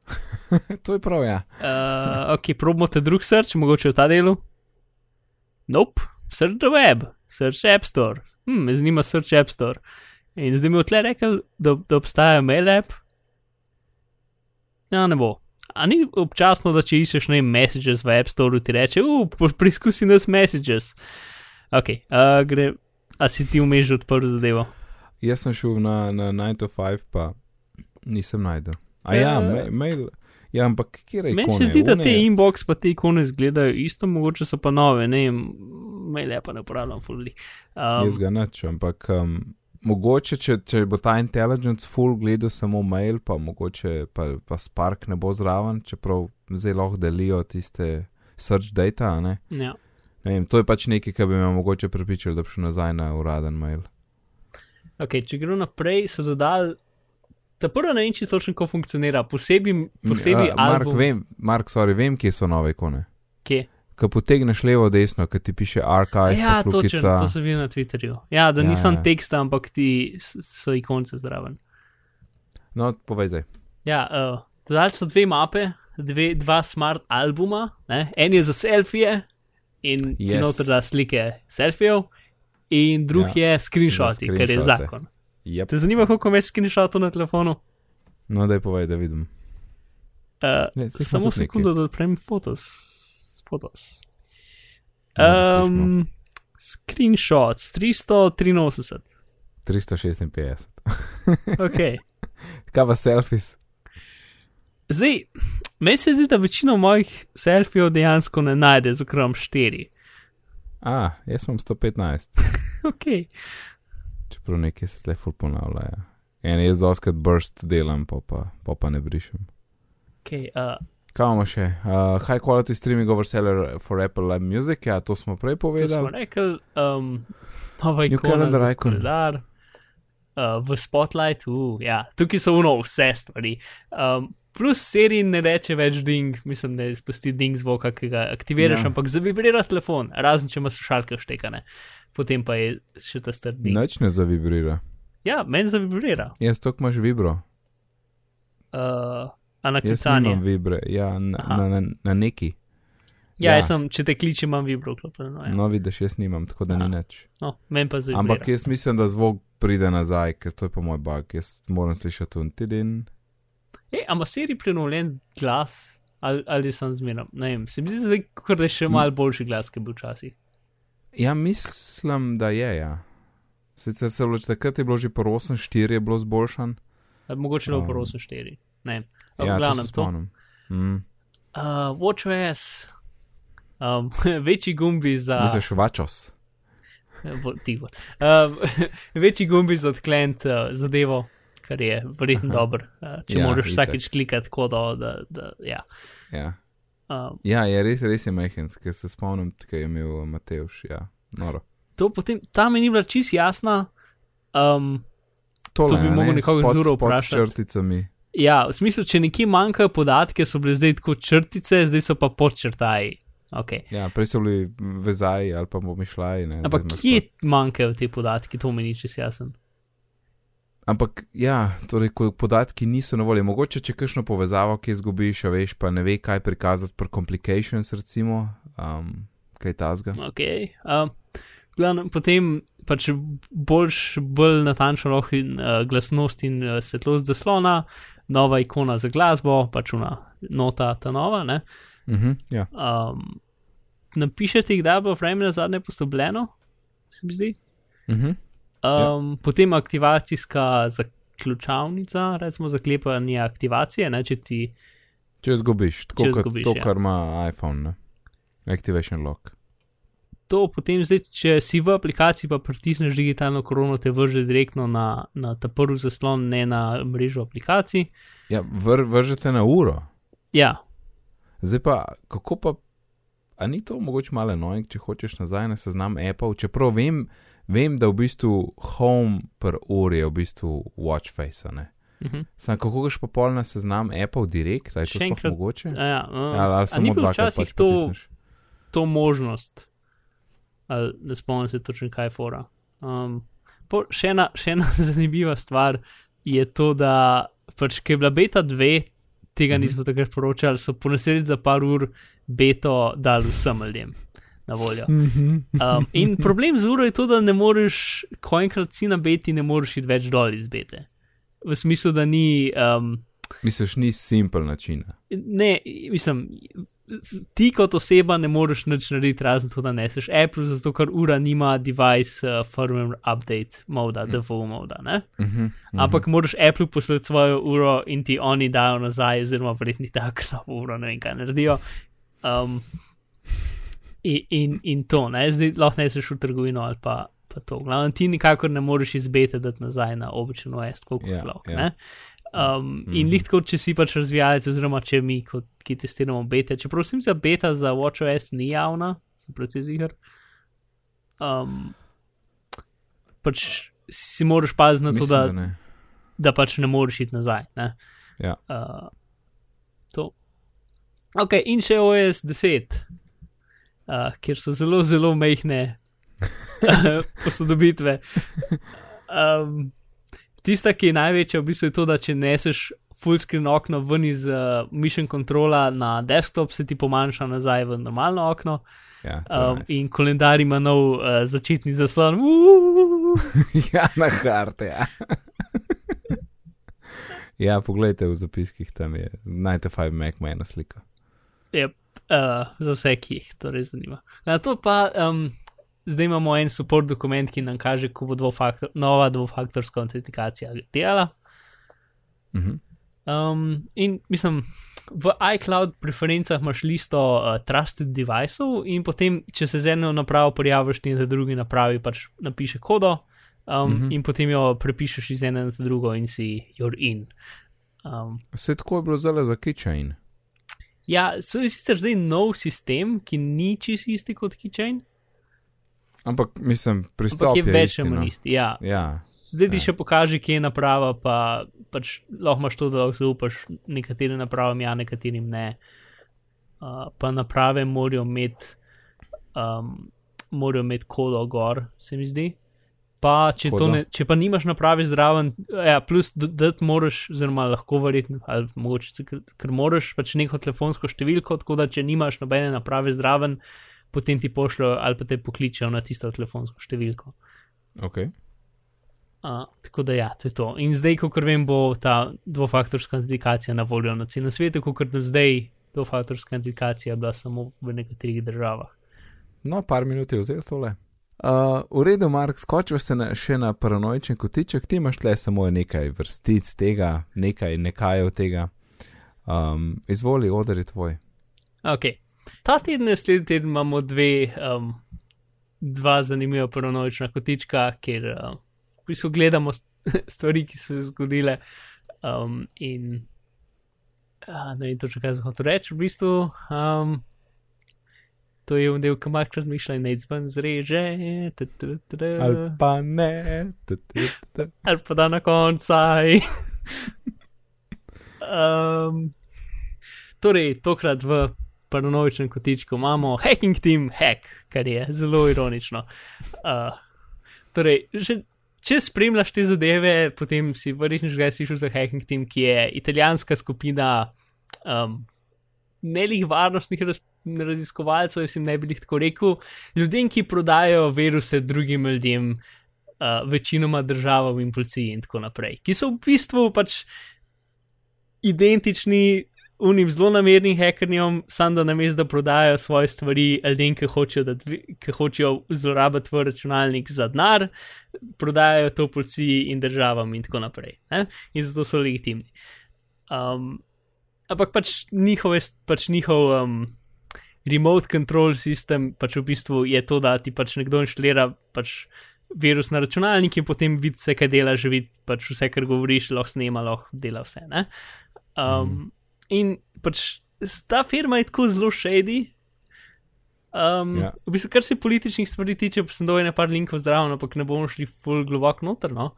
to je prav, ja. Uh, ok, probamo te drug search, mogoče v ta delu. Nope, search the web, search App Store. Hmm, me zanima search App Store. In zdaj mi je tle rekel, da, da obstaja mail app. Ja, ne bo. A ni občasno, da če iščeš ne messages v App Store, ti reče, uh, preizkusi nas messages. Ok, uh, gre, a si ti vmeš že odprl zadevo? Jaz sem šel na, na 9 to 5, pa nisem najdel. A ja, Ja. ma mail. Ja, ampak kje je? Meni se zdi, da te inbox pa te ikone izgledajo isto, mogoče so pa nove, ne vem, mail pa ne uporabljam fully. Um, Jaz ga neč, ampak um, mogoče, če, če bo ta intelligence full gledal samo mail, pa mogoče pa, pa Spark ne bo zraven, čeprav zdaj lahko delijo tiste search data. Ne? ja. Ne vem, to je pač nekaj, kar bi me mogoče prepričal, da bi šel nazaj na uraden mail. Okay, če gremo naprej, so dodali. Ta prva ne vem, čisto točno, kako funkcionira, posebej, posebej Uh, Mark, album. vem, Mark, sorry, vem, kje so nove ikone. Kje? Ko potegneš levo, desno, ki ti piše archive, Ja, točno, to sem videl na Twitterju. Ja, da Ja, nisem ja. teksta, ampak ti so ikonce zraven. No, povej zdaj. Ja, uh, dodali so dve mape, dve, dva smart albuma, ne? en je za selfije in yes. Yes. noter da slike selfijev, in drug Ja, je screenshoti, ker je zakon. Yep. Te zanima, koliko imaš screenshotov na telefonu? No, daj povej, da vidim. Uh, Ne, smo samo sekundo, da odprem fotos. fotos. Um, screenshots 383. 356. Okay. Kaj pa selfies? Zdaj, meni se zdi, da večina mojih selfijev dejansko ne najde z okrom 4. A, jaz imam 115, Okay. Čeprav nekaj se tle ful ponavlja. Ja. En jaz doskrat burst delam, pa pa, pa, pa ne brišem. Okay, uh, Kaj imamo še? Uh, high quality streaming over seller for Apple Live Music, ja, to smo prej to smo povedali. rekli, um, nova ikona calendar icon. koledar. Uh, v Spotlightu, uh, ja, tukaj so uno vse stvari. Um, plus seriji ne reče več ding, mislim, da izpusti ding zvoka, ki ga aktiviraš, Ja. ja. ampak zavibrira telefon, razen če imaš slušalke vštekane. Potem pa je še ta star ding. Noč ne zavibrira. Ja, meni zavibrira. Jaz to imaš vibro. Uh, a na Jaz klicanje. nimam vibre, ja, na, Aha. na, na, na neki. Ja, Ja. jaz sem, če te kličem, imam vibro klopljeno. Ja. No, vidiš, jaz nimam, tako da ni Aha. nič. No, meni pa zavibrira. Ampak jaz mislim, da zvok pride nazaj, ker to je pa moj bug. Jaz moram slišati un tidin. Ej, ampak seri prenovljen glas, ali, ali sem zmeraj, ne vem, se mi zdi, zdaj, kot da je še malo boljši glas, ki je bil včasih. Ja, mislim, da je, ja. Sicer se vloči, takrat je bilo že po 8-4 je bilo zboljšan. Mogoče le Um, v Rosu 4. Ne vem. Ja, to glavnem to. spomnim. Mm. Uh, WatchOS, um, večji gumbi za. Misliš, vačos? Bo- tiho. Um, večji gumbi za odklent uh, zadevo, kar je verjetno dobro. Uh, če Ja, moraš itak. vsakeč klikati kodo, da, da ja. Ja. Um, ja, je res, res je majhen, ker se spomnim, kaj je imel Mateuš. Ja, noro. to potem, ta mi ni bila čist jasna. Um, Tole, bi a mogel ne, nekoga z uro vprašati. črticami. ja, v smislu, če nekje manjkajo podatke, so bile zdaj kot črtice, zdaj so pa podčrtaji. Okay. Ja, prej so bili vezaji ali pa pomišljaji. ne, zdaj Ampak kje manjkajo te podatki, to mi ni čest jasen. Ampak ja, torej, ko podatki niso na voljo, mogoče če kakšno povezavo, ki izgubiš, a veš, pa ne ve, kaj prikazati pri complications, recimo, um, kaj tasga. Okay. Um, glavnem, potem pač boljš, bolj natančno lahko in uh, glasnost in uh, svetlost zaslona, nova ikona za glasbo, pač una nota ta nova. ne. Uh -huh, ja. Um, napišete, kdaj bo frame na zadnje postopljeno, se mi zdi. Uh -huh. Um, ja. Potem aktivacijska zaključavnica, recimo zaklepanje aktivacije, ne, če ti Če izgubiš, tako Če kot izgubiš, to, ja. kar ima iPhone, ne? Activation lock. to potem, zdaj, če si v aplikaciji, pa pritisneš digitalno korono, te vrže direktno na, na ta prvi zaslon, ne na mrežo aplikacij. Ja, vr, vržete na uro. Ja, Zdaj pa, kako pa, a ni to mogoče malo nojk, če hočeš nazaj na seznam Apple, čeprav vem, vem da v bistvu home per uri je v bistvu watch face, a ne? uh -huh. Sam kako greš pa pol na seznam Apple direkt, ali je to enkrat, mogoče? ja, uh, Ja, ali a samo dvakrat včasih pač to, potisneš? to možnost, ali ne spomnim se točno, kaj fora. Um, po, še, ena, še ena zanimiva stvar je to, da pač, ki je bila beta 2, tega Mhm. nismo takrat poročali, so po nesreči za par ur beto dali vsem ljudem na voljo. Um, in problem z uro je to, da ne moreš, ko enkrat si na beti, ne moreš iti več dol iz bete. V smislu, da ni. Um, Misliš, ni simpel način. ne, mislim, ti kot oseba ne moreš nič narediti, razen to, da neseš Apple, zato ker ura nima device uh, firmware update moda, default moda. Ne? Uh -huh, Ampak moraš Apple poslati svojo uro in ti oni dajo nazaj, oziroma verjetno tako novo uro, ne vem kaj naredijo. Um, in, in, in to, ne, zdaj lahko ne seš v trgovino ali pa, pa to. Glavno ti nikakor ne moreš izbete dati nazaj na običajno OS, Ja, yeah, lahko. ja. Yeah. Um, in Mhm. lih tako, če si pač razvijalec, oziroma če mi, kot, ki testiramo beta, čeprav sem za beta za WatchOS ni javna, sem precej ziger. Um, pač si moraš paziti na to, Mislim, da, da ne. da pač ne moreš iti nazaj. Ne? Ja. Uh, to. Ok, in še OS 10, uh, kjer so zelo, zelo mehne posodobitve. Um, tista, ki je največja, v bistvu je to, da če neseš fullscreen okno ven iz uh, mission controla na desktop, se ti pomanjša nazaj v normalno okno. Ja, Um, nice. in kalendar ima nov uh, začetni zaslon. Ja, na karte. Ja. ja, poglejte v zapiskih, tam je 95 Mac ima ena slika. Yep, uh, za vse, ki jih to res zanima. Na to pa um, zdaj imamo en support dokument, ki nam kaže, kako bo dvofaktor, nova dvofaktorska autentikacija delala. Uh -huh. Um, in mislim, v iCloud preferencah imaš listo uh, trusted deviceov, in potem, če se z eno napravo prijaviš, ti na drugi napravi pač napiše kodo, um, mm. -hmm. in potem jo prepišeš iz ene na drugo in si you're in. Um, Vse tako je bilo zelo za keychain. Ja, so sicer zdaj nov sistem, ki ni čist isti kot Keychain, Ampak mislim, pristop ampak je je več ali no. manj isti. Ja, Ja, zdaj ti še pokaže, kje je naprava, pa pač lahko imaš to, da lahko zaupaš nekaterim napravam, ja, nekaterim ne. Uh, pa naprave morajo imeti, um, morajo imeti kodo gor, se mi zdi. Pa, če, ne, če pa nimaš naprave zdraven, ja, plus da ti moraš, oziroma lahko verjetno, ali mogoče, ker, ker moraš pač neko telefonsko številko, tako da če nimaš nobene naprave zdraven, potem ti pošljajo ali pa te pokličejo na tisto telefonsko številko. Okay. Uh, tako da ja, to je to. In zdaj, kot vem, bo ta dvofaktorska autentikacija na voljo na celem svetu, kot do zdaj dvofaktorska autentikacija bila samo v nekaterih državah. No, par minut je vzel tole. Uh, v redu, Mark, skočil se na, še na paranoičen kotiček, ti imaš le samo nekaj vrstic tega, nekaj nekaj od tega. Um, izvoli, odr je tvoj. Ok. Ta teden, naslednji teden imamo dve, um, dva zanimiva paranoična kotička, kjer uh, v bistvu gledamo st- stvari, ki so se zgodile. Um, in uh, ne vem točno, kaj zahodim reči. V bistvu um, to je del, ki imaš razmišljanje, ne izven zreže. Ali pa ne. ali pa da na koncu. um, torej, tokrat v paranoičnem kotičku imamo hacking team hack, kar je zelo ironično. Uh, torej, že, če spremljaš te zadeve, potem si verjetno že slišal za hacking team, ki je italijanska skupina. Um, Nelih varnostnih raz, raziskovalcev, jaz jim ne bi jih tako rekel, ljudem, ki prodajajo viruse drugim ljudem, uh, večinoma državam in policiji in tako naprej, ki so v bistvu pač identični unim zelo namernim hekerjem, samo da namesto da prodajajo svoje stvari ljudem, ki hočejo, da, ki hočejo zlorabiti tvoj računalnik za denar, prodajajo to policiji in državam in tako naprej. Ne? In zato so legitimni. Um, ampak pač, njihove, pač njihov um, remote control system pač v bistvu je to, da ti pač nekdo inštalira pač virus na računalnik in potem vidi vse, kaj dela, že vidi pač vse, kar govoriš, lahko snema, lahko dela vse. Ne? Um, mm. In pač ta firma je tako zelo shady. Um, Ja. yeah. V bistvu, kar se političnih stvari tiče, pa sem dol nekaj linkov zdravo, ampak ne bomo šli full globoko noter. No?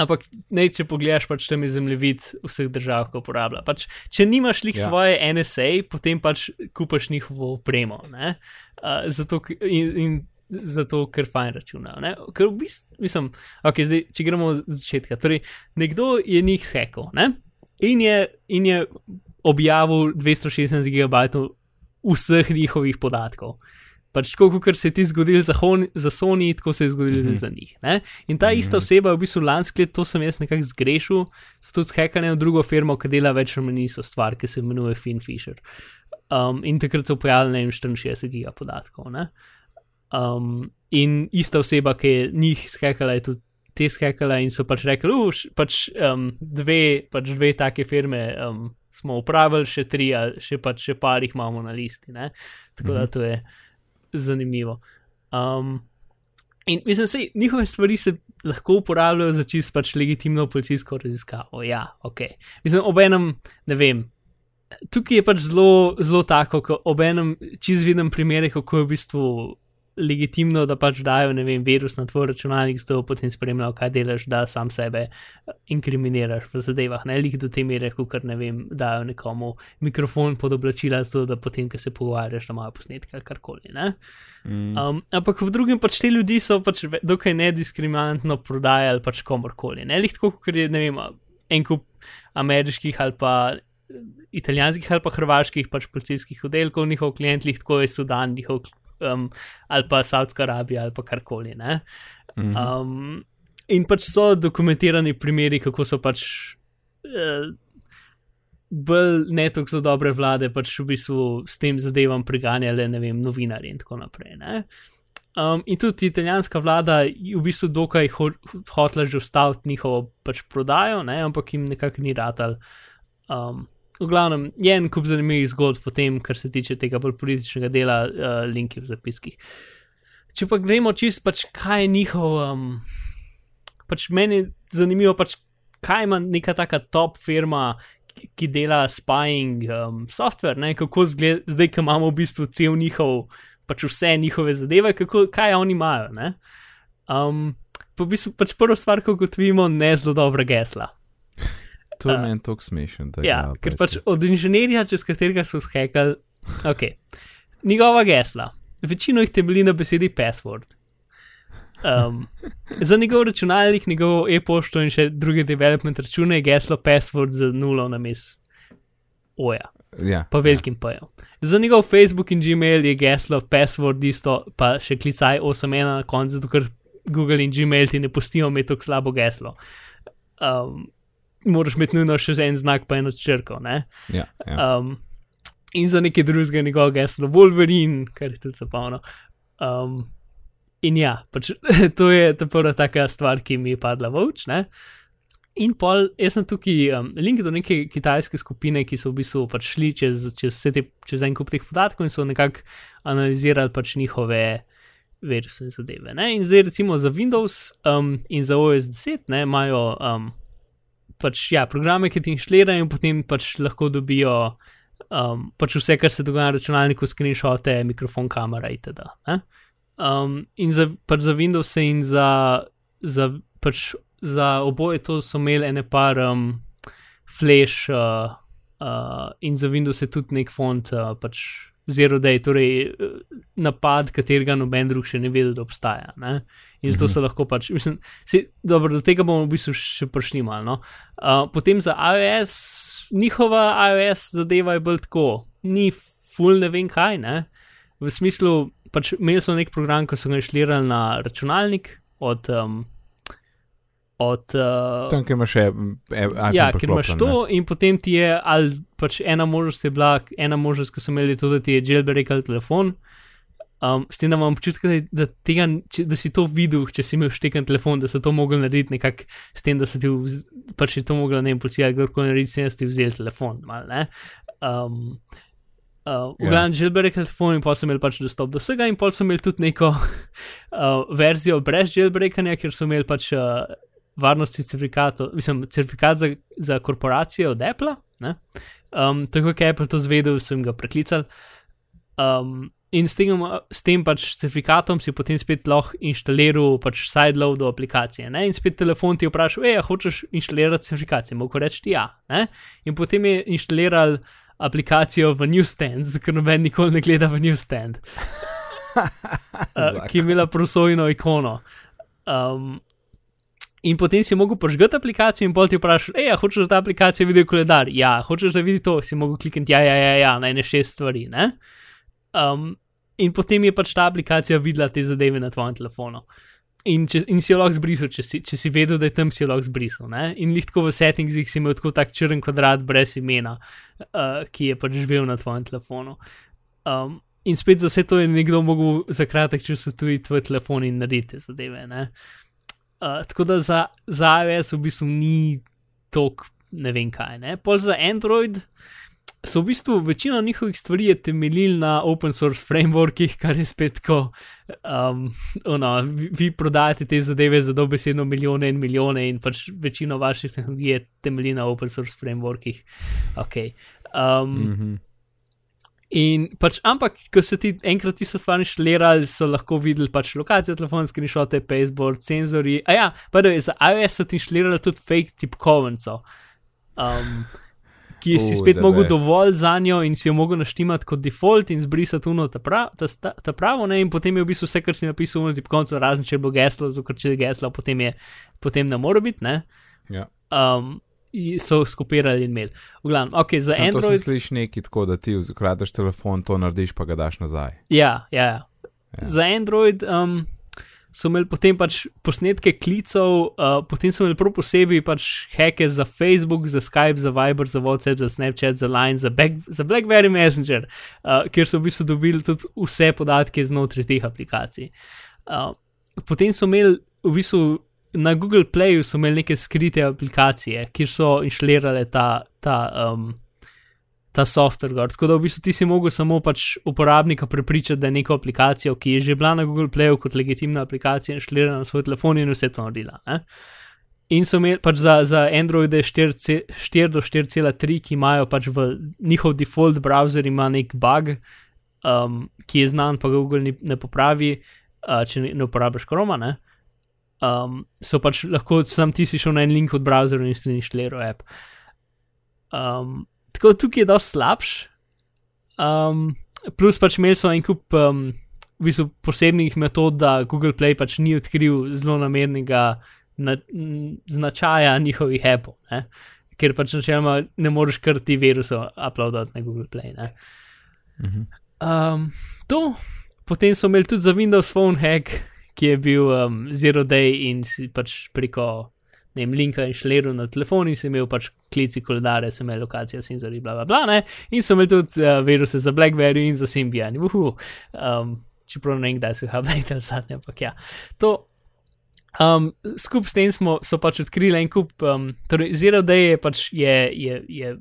Ampak ne, če pogledaš, pač tam je zemljevid vseh držav, ki uporablja. Pač, če nimaš lik Ja. svoje NSA, potem pač kupaš njihovo opremo. Uh, zato, in, in zato, ker fajn računajo. ne. Ker v bistvu, mislim, okay, zdaj, če gremo od začetka. Torej, nekdo je njih sekal ne? in, je, in je objavil 216 gigabajtov vseh njihovih podatkov. Pač tako, kot se je ti zgodil za, Hon, za Sony, tako se je zgodil mm Mhm. -hmm. za njih. Ne? In ta mm -hmm. ista oseba je v bistvu lansko leto, to sem jaz nekako zgrešil, tudi skakane v drugo firmo, ki dela več ali manj isto stvar, ki se imenuje FinFisher. Um, in takrat so pojavili ne vem, 64 giga podatkov. Ne? Um, in ista oseba, ki je njih skakala, je tudi te skakala in so pač rekli, uš, pač, um, dve, pač dve take firme um, smo upravili, še tri, še pač še par jih imamo na listi. Ne? Tako da to je zanimivo. Um, in mislim, da njihove stvari se lahko uporabljajo za čist pač legitimno policijsko raziskavo. Ja, ok. Mislim, obenem, ne vem. Tukaj je pač zelo, zelo tako, ko obenem čist vidim primere, kako je v bistvu legitimno, da pač dajo, ne vem, virus na tvoj računalnik, zato potem spremljajo, kaj delaš, da sam sebe inkriminiraš v zadevah. Ne lik do te mere, kot ne vem, dajo nekomu mikrofon pod oblačila, zato da potem, ko se pogovarjaš, da imajo posnetke ali karkoli. Ne? Mm. Um, ampak v drugem pač te ljudi so pač dokaj nediskriminantno prodajali pač komorkoli. Ne lih tako, ker je ne vem, en kup ameriških ali pa eh, italijanskih ali pa hrvaških pač policijskih oddelkov, njihov klient lih tako je Sudan, njihov um, ali pa Saudska Arabija ali pa karkoli. Ne? Mhm. Um, in pač so dokumentirani primeri, kako so pač uh, bolj ne tako so dobre vlade, pač v bistvu s tem zadevam preganjale, ne vem, novinarji in tako naprej. Ne? Um, in tudi italijanska vlada je v bistvu dokaj ho hotela že ustaviti njihovo pač prodajo, ne? ampak jim nekako ni ratal. Um, v glavnem je en kup zanimivih zgodb, potem, kar se tiče tega bolj političnega dela, uh, linki v zapiskih. Če pa gremo čist, pač kaj je njihov, um, pač meni je zanimivo, pač kaj ima neka taka top firma, ki, dela spying um, software, ne? kako zgled, zdaj, ko imamo v bistvu cel njihov, pač vse njihove zadeve, kako, kaj oni imajo. ne. Um, po v bistvu pač prvo stvar, ko ugotovimo, ne zelo dobra gesla. To je Uh, meni tako smešen. da Ja, ga ker pač od inženirja, čez katerega so skekali, ok. Njegova gesla, večino jih temelji na besedi password. Um, za njegov računalnik, njegov e-pošto in še druge development račune je geslo password z nulo na mes. Oja, Ja, pa velikim pojem. Za njegov Facebook in Gmail je geslo password isto, pa še klicaj 8.1 na koncu, zato ker Google in Gmail ti ne pustijo imeti tako slabo geslo. Um, moraš imeti nujno še en znak, pa eno črko. Ne? ja, ja. Um, in za nekaj drugega njegov geslo Wolverine, kar je tudi zapavno. Um, in ja, pač, to je ta prva taka stvar, ki mi je padla v oči. ne. In pol, jaz sem tukaj um, link do neke kitajske skupine, ki so v bistvu pač šli čez, čez, vse te, čez en kup teh podatkov in so nekako analizirali pač njihove virusne zadeve. Ne? In zdaj recimo za Windows um, in za OS 10 ne, imajo um, pač, ja, programe, ki ti inštalirajo in potem pač lahko dobijo um, pač vse, kar se dogaja na računalniku, screenshote, mikrofon, kamera itd. ne. Um, in za, pač za Windows in za, za, pač za oboje to so imeli ene par um, flash uh, uh, in za Windows je tudi nek font, uh, pač Zero Day, torej uh, napad, katerega noben drug še ne ve, da obstaja. Ne? In zato se lahko pač, mislim, se, dobro, do tega bomo v bistvu še prišli malo. No? Uh, potem za iOS, njihova iOS zadeva je bolj tako, ni full ne vem kaj, ne? v smislu, pač imeli so nek program, ko so ga inštalirali na računalnik od. Um, od uh, Tam, kjer imaš še mm, iPhone Ja, ker imaš to, in potem ti je, ali pač ena možnost je bila, ena možnost, ko so imeli to, da ti je jailbreakal telefon. Um, s tem, da imam občutek, da, da, tega, če, da si to videl, če si imel šteken telefon, da so to mogli narediti nekako s tem, da so ti vz, pač je to mogla ne vem, policija, kdorkoli narediti, s tem, da si ti vzeli telefon. Mal, ne? um, Uh, v Ja. glavnem, jailbreak telefon in pa so imeli pač dostop do vsega, in pa so imeli tudi neko uh, verzijo brez jailbreakanja, ker so imeli pač uh, varnostni certifikat, mislim, certifikat za, za korporacije od Apple. Um, tako kot je Apple to zvedel, so jim ga preklicali. Um, in s tem, s tem pač certifikatom si potem spet lahko inštaliral pač sideload do aplikacije. Ne? In spet telefon ti je vprašal, hej, hočeš inštalirati certifikacijo, mogo reči ja. Ne? In potem je inštaliral aplikacijo v Newstand, ker noben nikoli ne gleda v Newstand, uh, ki je imela prosojno ikono. Um, In potem si mogel požgati aplikacijo, in pol ti vprašaš, hej, hočeš da ta aplikacija vidi koledar? Ja, hočeš da vidi to, si mogel klikniti, ja, ja, ja, ja na ene šest stvari. Ne? Um, in potem je pač ta aplikacija videla te zadeve na tvojem telefonu. In, če, in si jo lahko zbrisal, če si, če si vedel, da je tam, si jo lahko zbrisal. Ne? In lih tako v settingsih si imel tako tak črn kvadrat brez imena, uh, ki je pač živel na tvojem telefonu. Um, in spet za vse to je nekdo mogel za kratek čas tudi tvoj telefon in narediti te zadeve. Ne? Uh, tako da za, za iOS v bistvu ni tok, ne vem kaj. Ne? Pol za Android so v bistvu večina njihovih stvari je temeljil na open source frameworkih, kar je spet tako. Um, ono, vi, vi prodajate te zadeve za dobesedno milijone in milijone, in pač večino vaših tehnologij je temelji na open source frameworkih. Okay. Um, Mm -hmm. In pač, ampak, ko so ti enkrat ti so stvari šlerali, so lahko videli pač lokacijo telefonske nišote, baseboard, senzori. A ja, pa da je za iOS so ti šlerali tudi fake tipkovnico, um, ki si Oh, spet mogel best. dovolj za njo in si jo mogel naštimati kot default in zbrisati uno ta, pra, ta, sta- ta pravo, ne, in potem je v bistvu vse, kar si napisal uno tipkovnico, razen če je bilo geslo, zato ker če je geslo, potem, je, potem ne more biti, ne. ja. Um, so skopirali in imeli. V glavnem, ok, za Samo to Android. si slišiš neki tako, da ti ukradeš telefon, to narediš, pa ga daš nazaj. Ja, ja. ja. Ja. Za Android um, so imeli potem pač posnetke klicev, uh, potem so imeli prav posebej pač heke za Facebook, za Skype, za Viber, za WhatsApp, za Snapchat, za Line, za, Back, za BlackBerry Messenger, uh, kjer so v bistvu dobili tudi vse podatke znotraj teh aplikacij. Uh, potem so imeli v bistvu. Na Google Playu so imeli neke skrite aplikacije, kjer so inštalirale ta, ta, um, ta software. Gor. Tako da v bistvu ti si mogel samo pač uporabnika prepričati, da je neko aplikacijo, ki je že bila na Google Playu kot legitimna aplikacija, inštalirana na svoj telefon in vse to naredila. Ne? In so imeli pač za, za Android 4, 4 do 4,3, ki imajo pač v njihov default browser ima nek bug, um, ki je znan, pa Google ni, ne popravi, uh, če ne, ne uporabiš Chroma. Ne? um, so pač lahko sam ti si šel na en link od browserja in si inštaliral app. Um, tako tukaj je dosti slabš. Um, plus pač imeli so en kup um, v bistvu posebnih metod, da Google Play pač ni odkril zelo namernega na, značaja njihovih appov, ne? ker pač načeloma ne moreš kar ti virusov uploadati na Google Play. Mhm. Um, to, potem so imeli tudi za Windows Phone hack, ki je bil um, zero day in si pač preko ne vem, linka inštaliral na telefon in si imel pač klici koledare, si imel lokacijo senzorji, bla bla bla, ne? in so imeli tudi uh, viruse za BlackBerry in za Symbian. Um, čeprav ne vem, kdaj so jih updated zadnje, ampak ja. To, um, skup s tem smo pač odkrili en kup, um, torej Zero Day je pač je, je, je,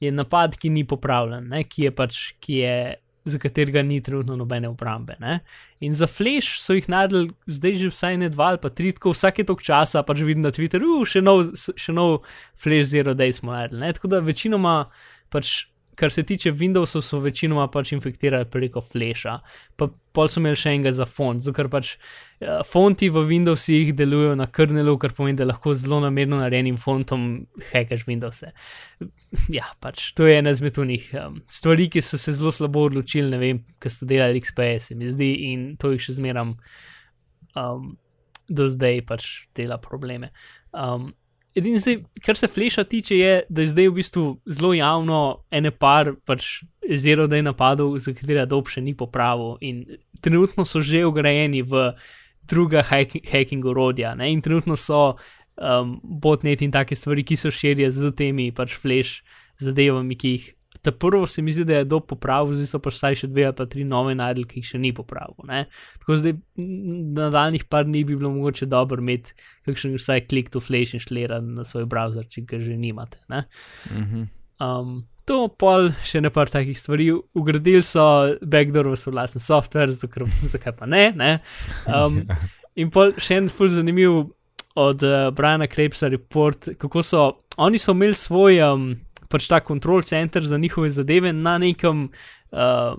je napad, ki ni popravljen, ne? ki je pač, ki je. Za katerega ni trenutno nobene obrambe. Ne? In za Flash so jih najdel, zdaj že vsaj ne dva ali pa tri, tako vsake tok časa pač vidim na Twitterju, še nov, še nov Flash Zero Day smo najdel. Tako da večinoma pač kar se tiče Windowsov, so večinoma pač infektirali preko Flasha, pa pol so imeli še enega za font, zato ker pač uh, fonti v Windowsih delujejo na kernelu, kar pomeni, da lahko zelo namerno narejenim fontom hekaš Windowse. Ja, pač to je ena izmed unih um, stvari, ki so se zelo slabo odločili, ne vem, ker so delali XPS, mi zdi, in to jih še zmeram um, do zdaj pač dela probleme. Um, Edini zdaj, kar se fleša tiče, je, da je zdaj v bistvu zelo javno ene par pač zelo da je napadov, za katere dob še ni popravil in trenutno so že ugrajeni v druga hacking orodja ne? in trenutno so um, botnet in take stvari, ki so širje z temi pač fleš zadevami, ki jih Ta prvo se mi zdi, da je do popravil, zdaj so pa vsaj še dve ali pa tri nove najdel, ki jih še ni popravil. Ne? Tako zdaj na daljnih par dni bi bilo mogoče dobro imeti kakšen vsaj klik to flash in šlera na svoj browser, če ga že nimate. Mhm. Um, to pol še ne par takih stvari. Ugradili so backdoor v svoj vlastni software, zato ker zakaj pa ne. ne? Um, in pol še en full zanimiv od uh, Briana Krepsa report, kako so oni so imeli svoj. Um, pač ta kontrol center za njihove zadeve na nekem, uh,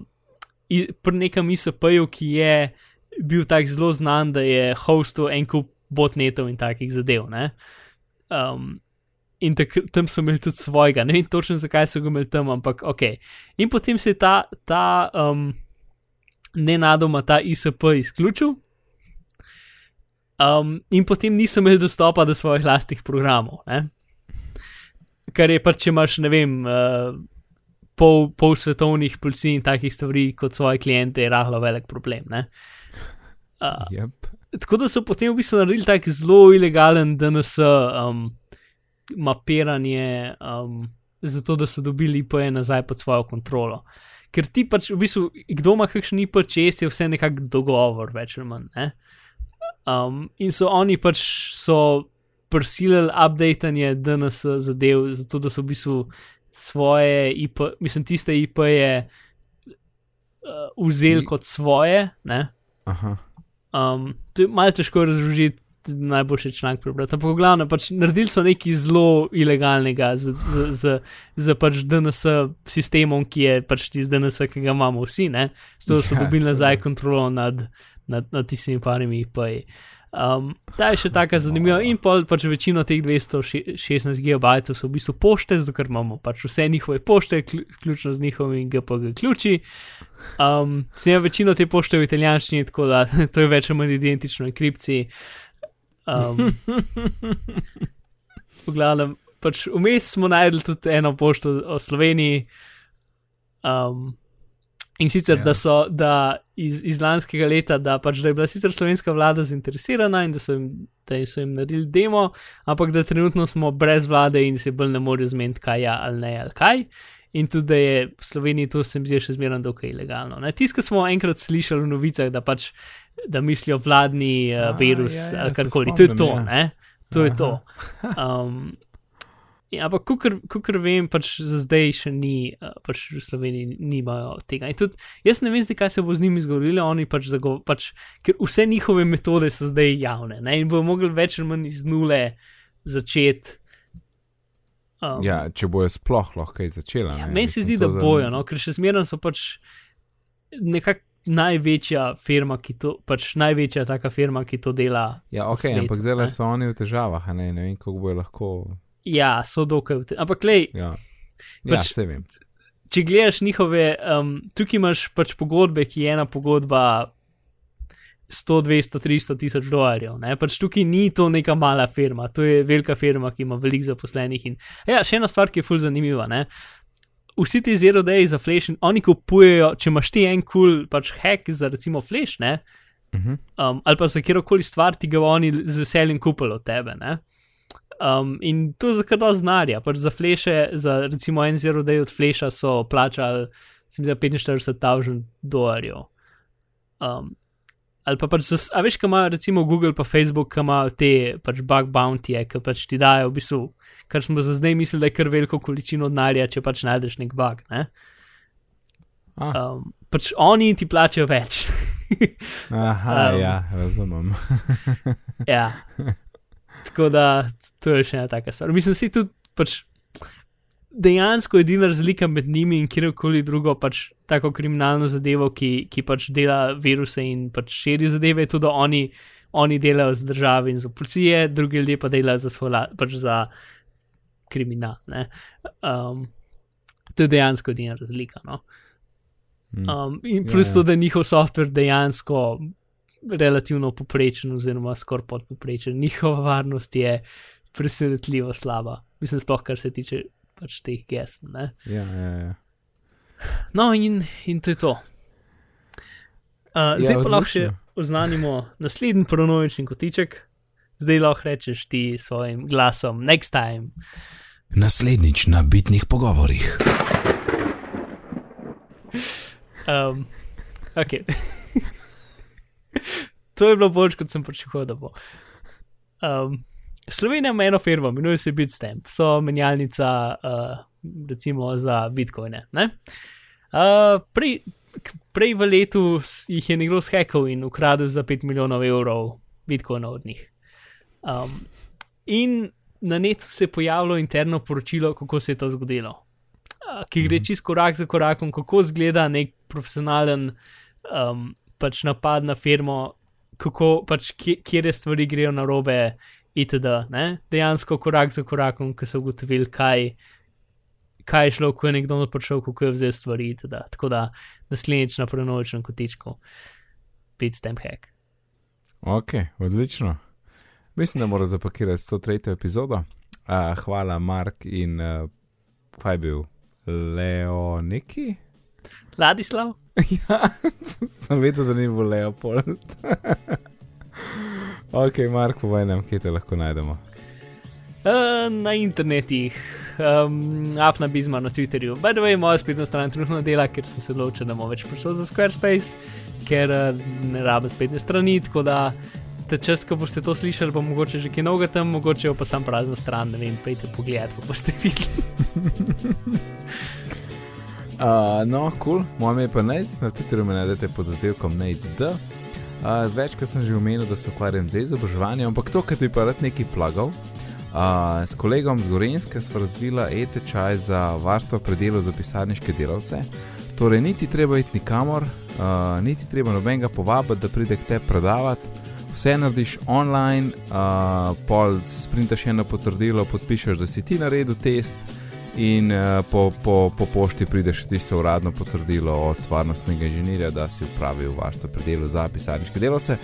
pri nekem ISP-ju, ki je bil tako zelo znan, da je hostil en kup botnetov in takih zadev. Um, in tak, tam so imeli tudi svojega, ne vem točno zakaj so ga imeli tam, ampak ok. In potem se je ta, ta um, nenadoma ta ISP izključil. Um, in potem niso imeli dostopa do svojih lastnih programov. Ne? Kar je pač, če imaš, ne vem, uh, pol, pol svetovnih policij in takih stvari kot svoje kliente, je rahlo velik problem. Uh, yep. Tako da so potem v bistvu naredili tak zelo ilegalen DNS um, mapiranje, um, zato da so dobili IP nazaj pod svojo kontrolo. Ker ti pač v bistvu, kdo ima kakšen IP, če je vse nekako dogovor, več ali manj. Ne? Um, in so oni pač so prisilili updatanje DNS zadev, zato da so v bistvu svoje IP, mislim, tiste IP-je uh, vzeli kot svoje. Um, to je malo težko razložiti. Najboljši članek prebrati. Ampak, glavno, pač naredili so nekaj zelo ilegalnega z, z, z, z pač DNS sistemom, ki je pač tisti DNS, ki ga imamo vsi, zato da so ja, dobili nazaj kontrolo nad, nad, nad tistimi parimi IP-ji. Um, ta je še tako zanimiva, in pol, pač večino teh 216 GB so v bistvu pošte, zato ker imamo pač vse njihove pošte, vključno z njihovimi GPG ključi. Um, Snemal večino te pošte v italijanščini, tako da to je več ali manj identično enkripciji. Um, v glavnem, pač vmes smo najdli tudi eno pošto o Sloveniji. Um, In sicer, ja. da so da iz, iz lanskega leta, da, pač, da je bila sicer slovenska vlada zainteresirana in da so, jim, da so jim naredili demo, ampak da trenutno smo brez vlade in se bolj ne morejo zmeniti, kaj ja, ali ne ali kaj. In tudi, da je v Sloveniji to se mi zdi še zmeraj dokaj ilegalno. Tisto smo enkrat slišali v novicah, da pač da mislijo vladni uh, virus ja, ja, ali karkoli. To je to, ja. ne? To Aha. je to. Um, Ja, ampak, kot vem, pač za zdaj še ni, pač v Sloveniji nimajo tega. Tudi, jaz ne vem, kaj se bo z njimi zgodilo, oni pač, zago, pač ker vse njihove metode so zdaj javne ne? in bodo mogli več ali manj iz nule začeti. Um, ja, če bojo sploh lahko kaj začela. Ja, meni se zdi, da bojo, no? ker še zmeraj so pač nekako največja firma, ki to, pač največja taka firma, ki to dela. Ja, ok, svetu, ampak zdaj so oni v težavah, a ne, ne vem, kako bo lahko. Ja, so dokaj. v te- Ampak, lej, Ja, ja Pač- se vem. če gledaš njihove, um, tukaj imaš pač pogodbe, ki je ena pogodba 100, 200, 300 tisoč dolarjev. Ne? Pač tukaj ni to neka mala firma, to je velika firma, ki ima veliko zaposlenih. In, ja, še ena stvar, ki je fulj zanimiva. Ne? Vsi ti zero day za flash, oni kupujejo, če imaš ti en kul cool, pač hack za recimo flash, ne, Mhm. um, ali pa za kjerkoli stvar, ti ga oni z veseljem kupili od tebe. Ne? Um, in to je kar dosti znarja. Pač za fleše, za recimo en zero day od fleša so plačali, sem za 45.000 dolarjev. Um, ali pa pač, a veš, kaj ima recimo Google pa Facebook, ki ima te pač bug bounty, ki pač ti dajo v bistvu, kar smo za zdaj mislili, da je kar veliko količino denarja, če pač najdeš nek bug. Ne? Ah, Um, pač oni ti plačajo več. aha, um, ja, razumem. Ja. Tako da to je še ena taka stvar. Mislim, si tudi pač dejansko edina razlika med njimi in kjerkoli drugo pač tako kriminalno zadevo, ki, ki pač dela viruse in pač širi zadeve, je da oni, oni delajo za države in za policije, drugi ljudje pa delajo za svoj la- pač za kriminal. ne. Um, to je dejansko edina razlika. No? Mm. Um, in Ja, plus ja. to, da je njihov software dejansko relativno poprečen, oziroma skoraj podpoprečen. Njihova varnost je presenetljivo slaba, mislim, sploh kar se tiče pač teh gesel. ne. Ja, ja, ja. No, in, in to je to. Uh, zdaj Ja, pa lahko še odlično. oznanimo naslednji pronovični kotiček. Zdaj lahko rečeš ti s svojim glasom, next time. Naslednjič na bitnih pogovorih. Um, okay. to je bilo bolj, kot sem pričakoval, da bo. Um, Slovenija ima eno firmo, imenuje se Bitstamp, so menjalnica, uh, recimo za bitcoine. ne. Uh, prej, k- prej v letu jih je nekdo shekal in ukradel za 5 milijonov evrov bitcoinov od njih. Um, in na netu se je pojavilo interno poročilo, kako se je to zgodilo uh, ki gre čist korak za korakom, kako izgleda nek profesionalen um, pač napad na firmo, kako pač kje- kje stvari grejo na robe, itd. Ne? Dejansko korak za korakom, ko so ugotovili, kaj, kaj je šlo, ko je nekdo prišel, kako je vzel stvari, itd. Tako da naslednjič na prenočnem kotičku, pit stem hack. Ok, odlično. Mislim, da mora zapakirati 103. epizodo. Uh, hvala, Mark in uh, kaj bil? Leo neki? Ladislav? ja, sem vedel, da ni bil Leopold. ok, Mark, povej nam, kje te lahko najdemo. Uh, na internetih, um, Afna Bizma na Twitterju. By the way, moja spletna stran trenutno dela, ker sem se odločil, da bom več prišel za Squarespace, ker uh, ne rabim spletne strani, tako da ta čas, ko boste to slišali, bo mogoče že kaj novega tam, mogoče pa sam prazna stran, ne vem, pejte pogled, pa boste videli. Uh, no, kul, cool. moje ime je pa Nec, na Twitterju me najdete pod oddelkom NECD. Uh, z večkrat sem že omenil, da se ukvarjam z izobraževanjem, ampak to, kar bi pa rad nekaj plagal. Uh, s kolegom z Gorenske smo razvila e-tečaj za varstvo predelov za pisarniške delavce. Torej, niti treba iti nikamor, uh, niti treba nobenega povabiti, da pride k tebi predavati. Vse narediš online, uh, pol sprintaš eno potrdilo, podpišeš, da si ti naredil test, in uh, po, po, po pošti prideš tisto uradno potrdilo od varnostnega inženirja, da si upravil varstvo pri delu za pisarniške delavce.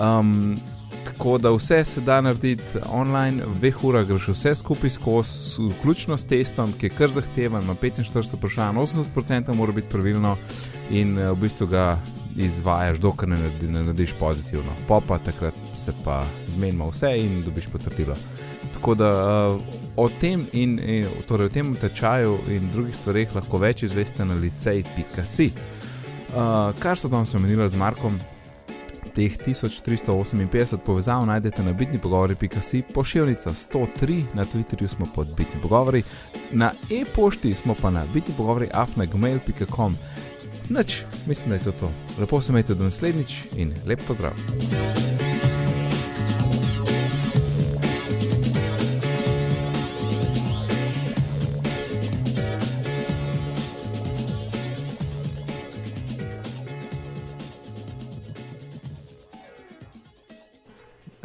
Um, tako da vse se da narediti online, v dveh urah greš vse skupaj skozi, vključno s testom, ki je kar zahteven, ima 45 vprašanj, 80% mora biti pravilno in uh, v bistvu ga izvajaš, dokler ne, naredi, ne narediš pozitivno. Po pa takrat se pa zmenimo vse in dobiš potrdilo. Tako da uh, o tem in, in torej o tem tečaju in drugih stvareh lahko več izveste na licej.si. Uh, kar so danes omenili z Markom, teh 1358 povezav najdete na bitni pogovori.si, pošiljnica 103, na Twitterju smo pod bitni pogovori, na e-pošti smo pa na bitni pogovori afnagmail.com. Noč, mislim, da je to to. Lepo se imejte do naslednjič in lep pozdrav.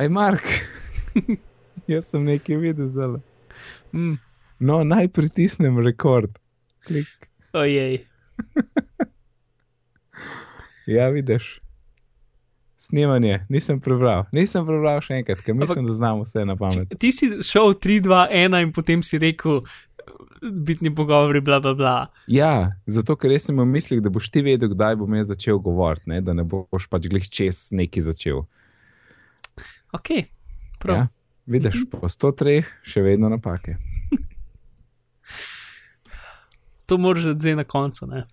Aj, Mark, jaz sem nekaj videl zdaj. Mm. No, naj pritisnem rekord. Klik. Ojej. Ja, vidiš. Snemanje, nisem prebral, nisem prebral še enkrat, ker mislim, da znam vse na pamet. Ti si šel 3, 2, 1 in potem si rekel, bitni pogovori, bla, bla, bla. Ja, zato ker sem imel v mislih, da boš ti vedel, kdaj bom jaz začel govoriti, ne? da ne boš pač glih čez neki začel. Ok, prav. Ja, vidiš, po 103 še vedno napake. To moraš zdaj na koncu. Ne?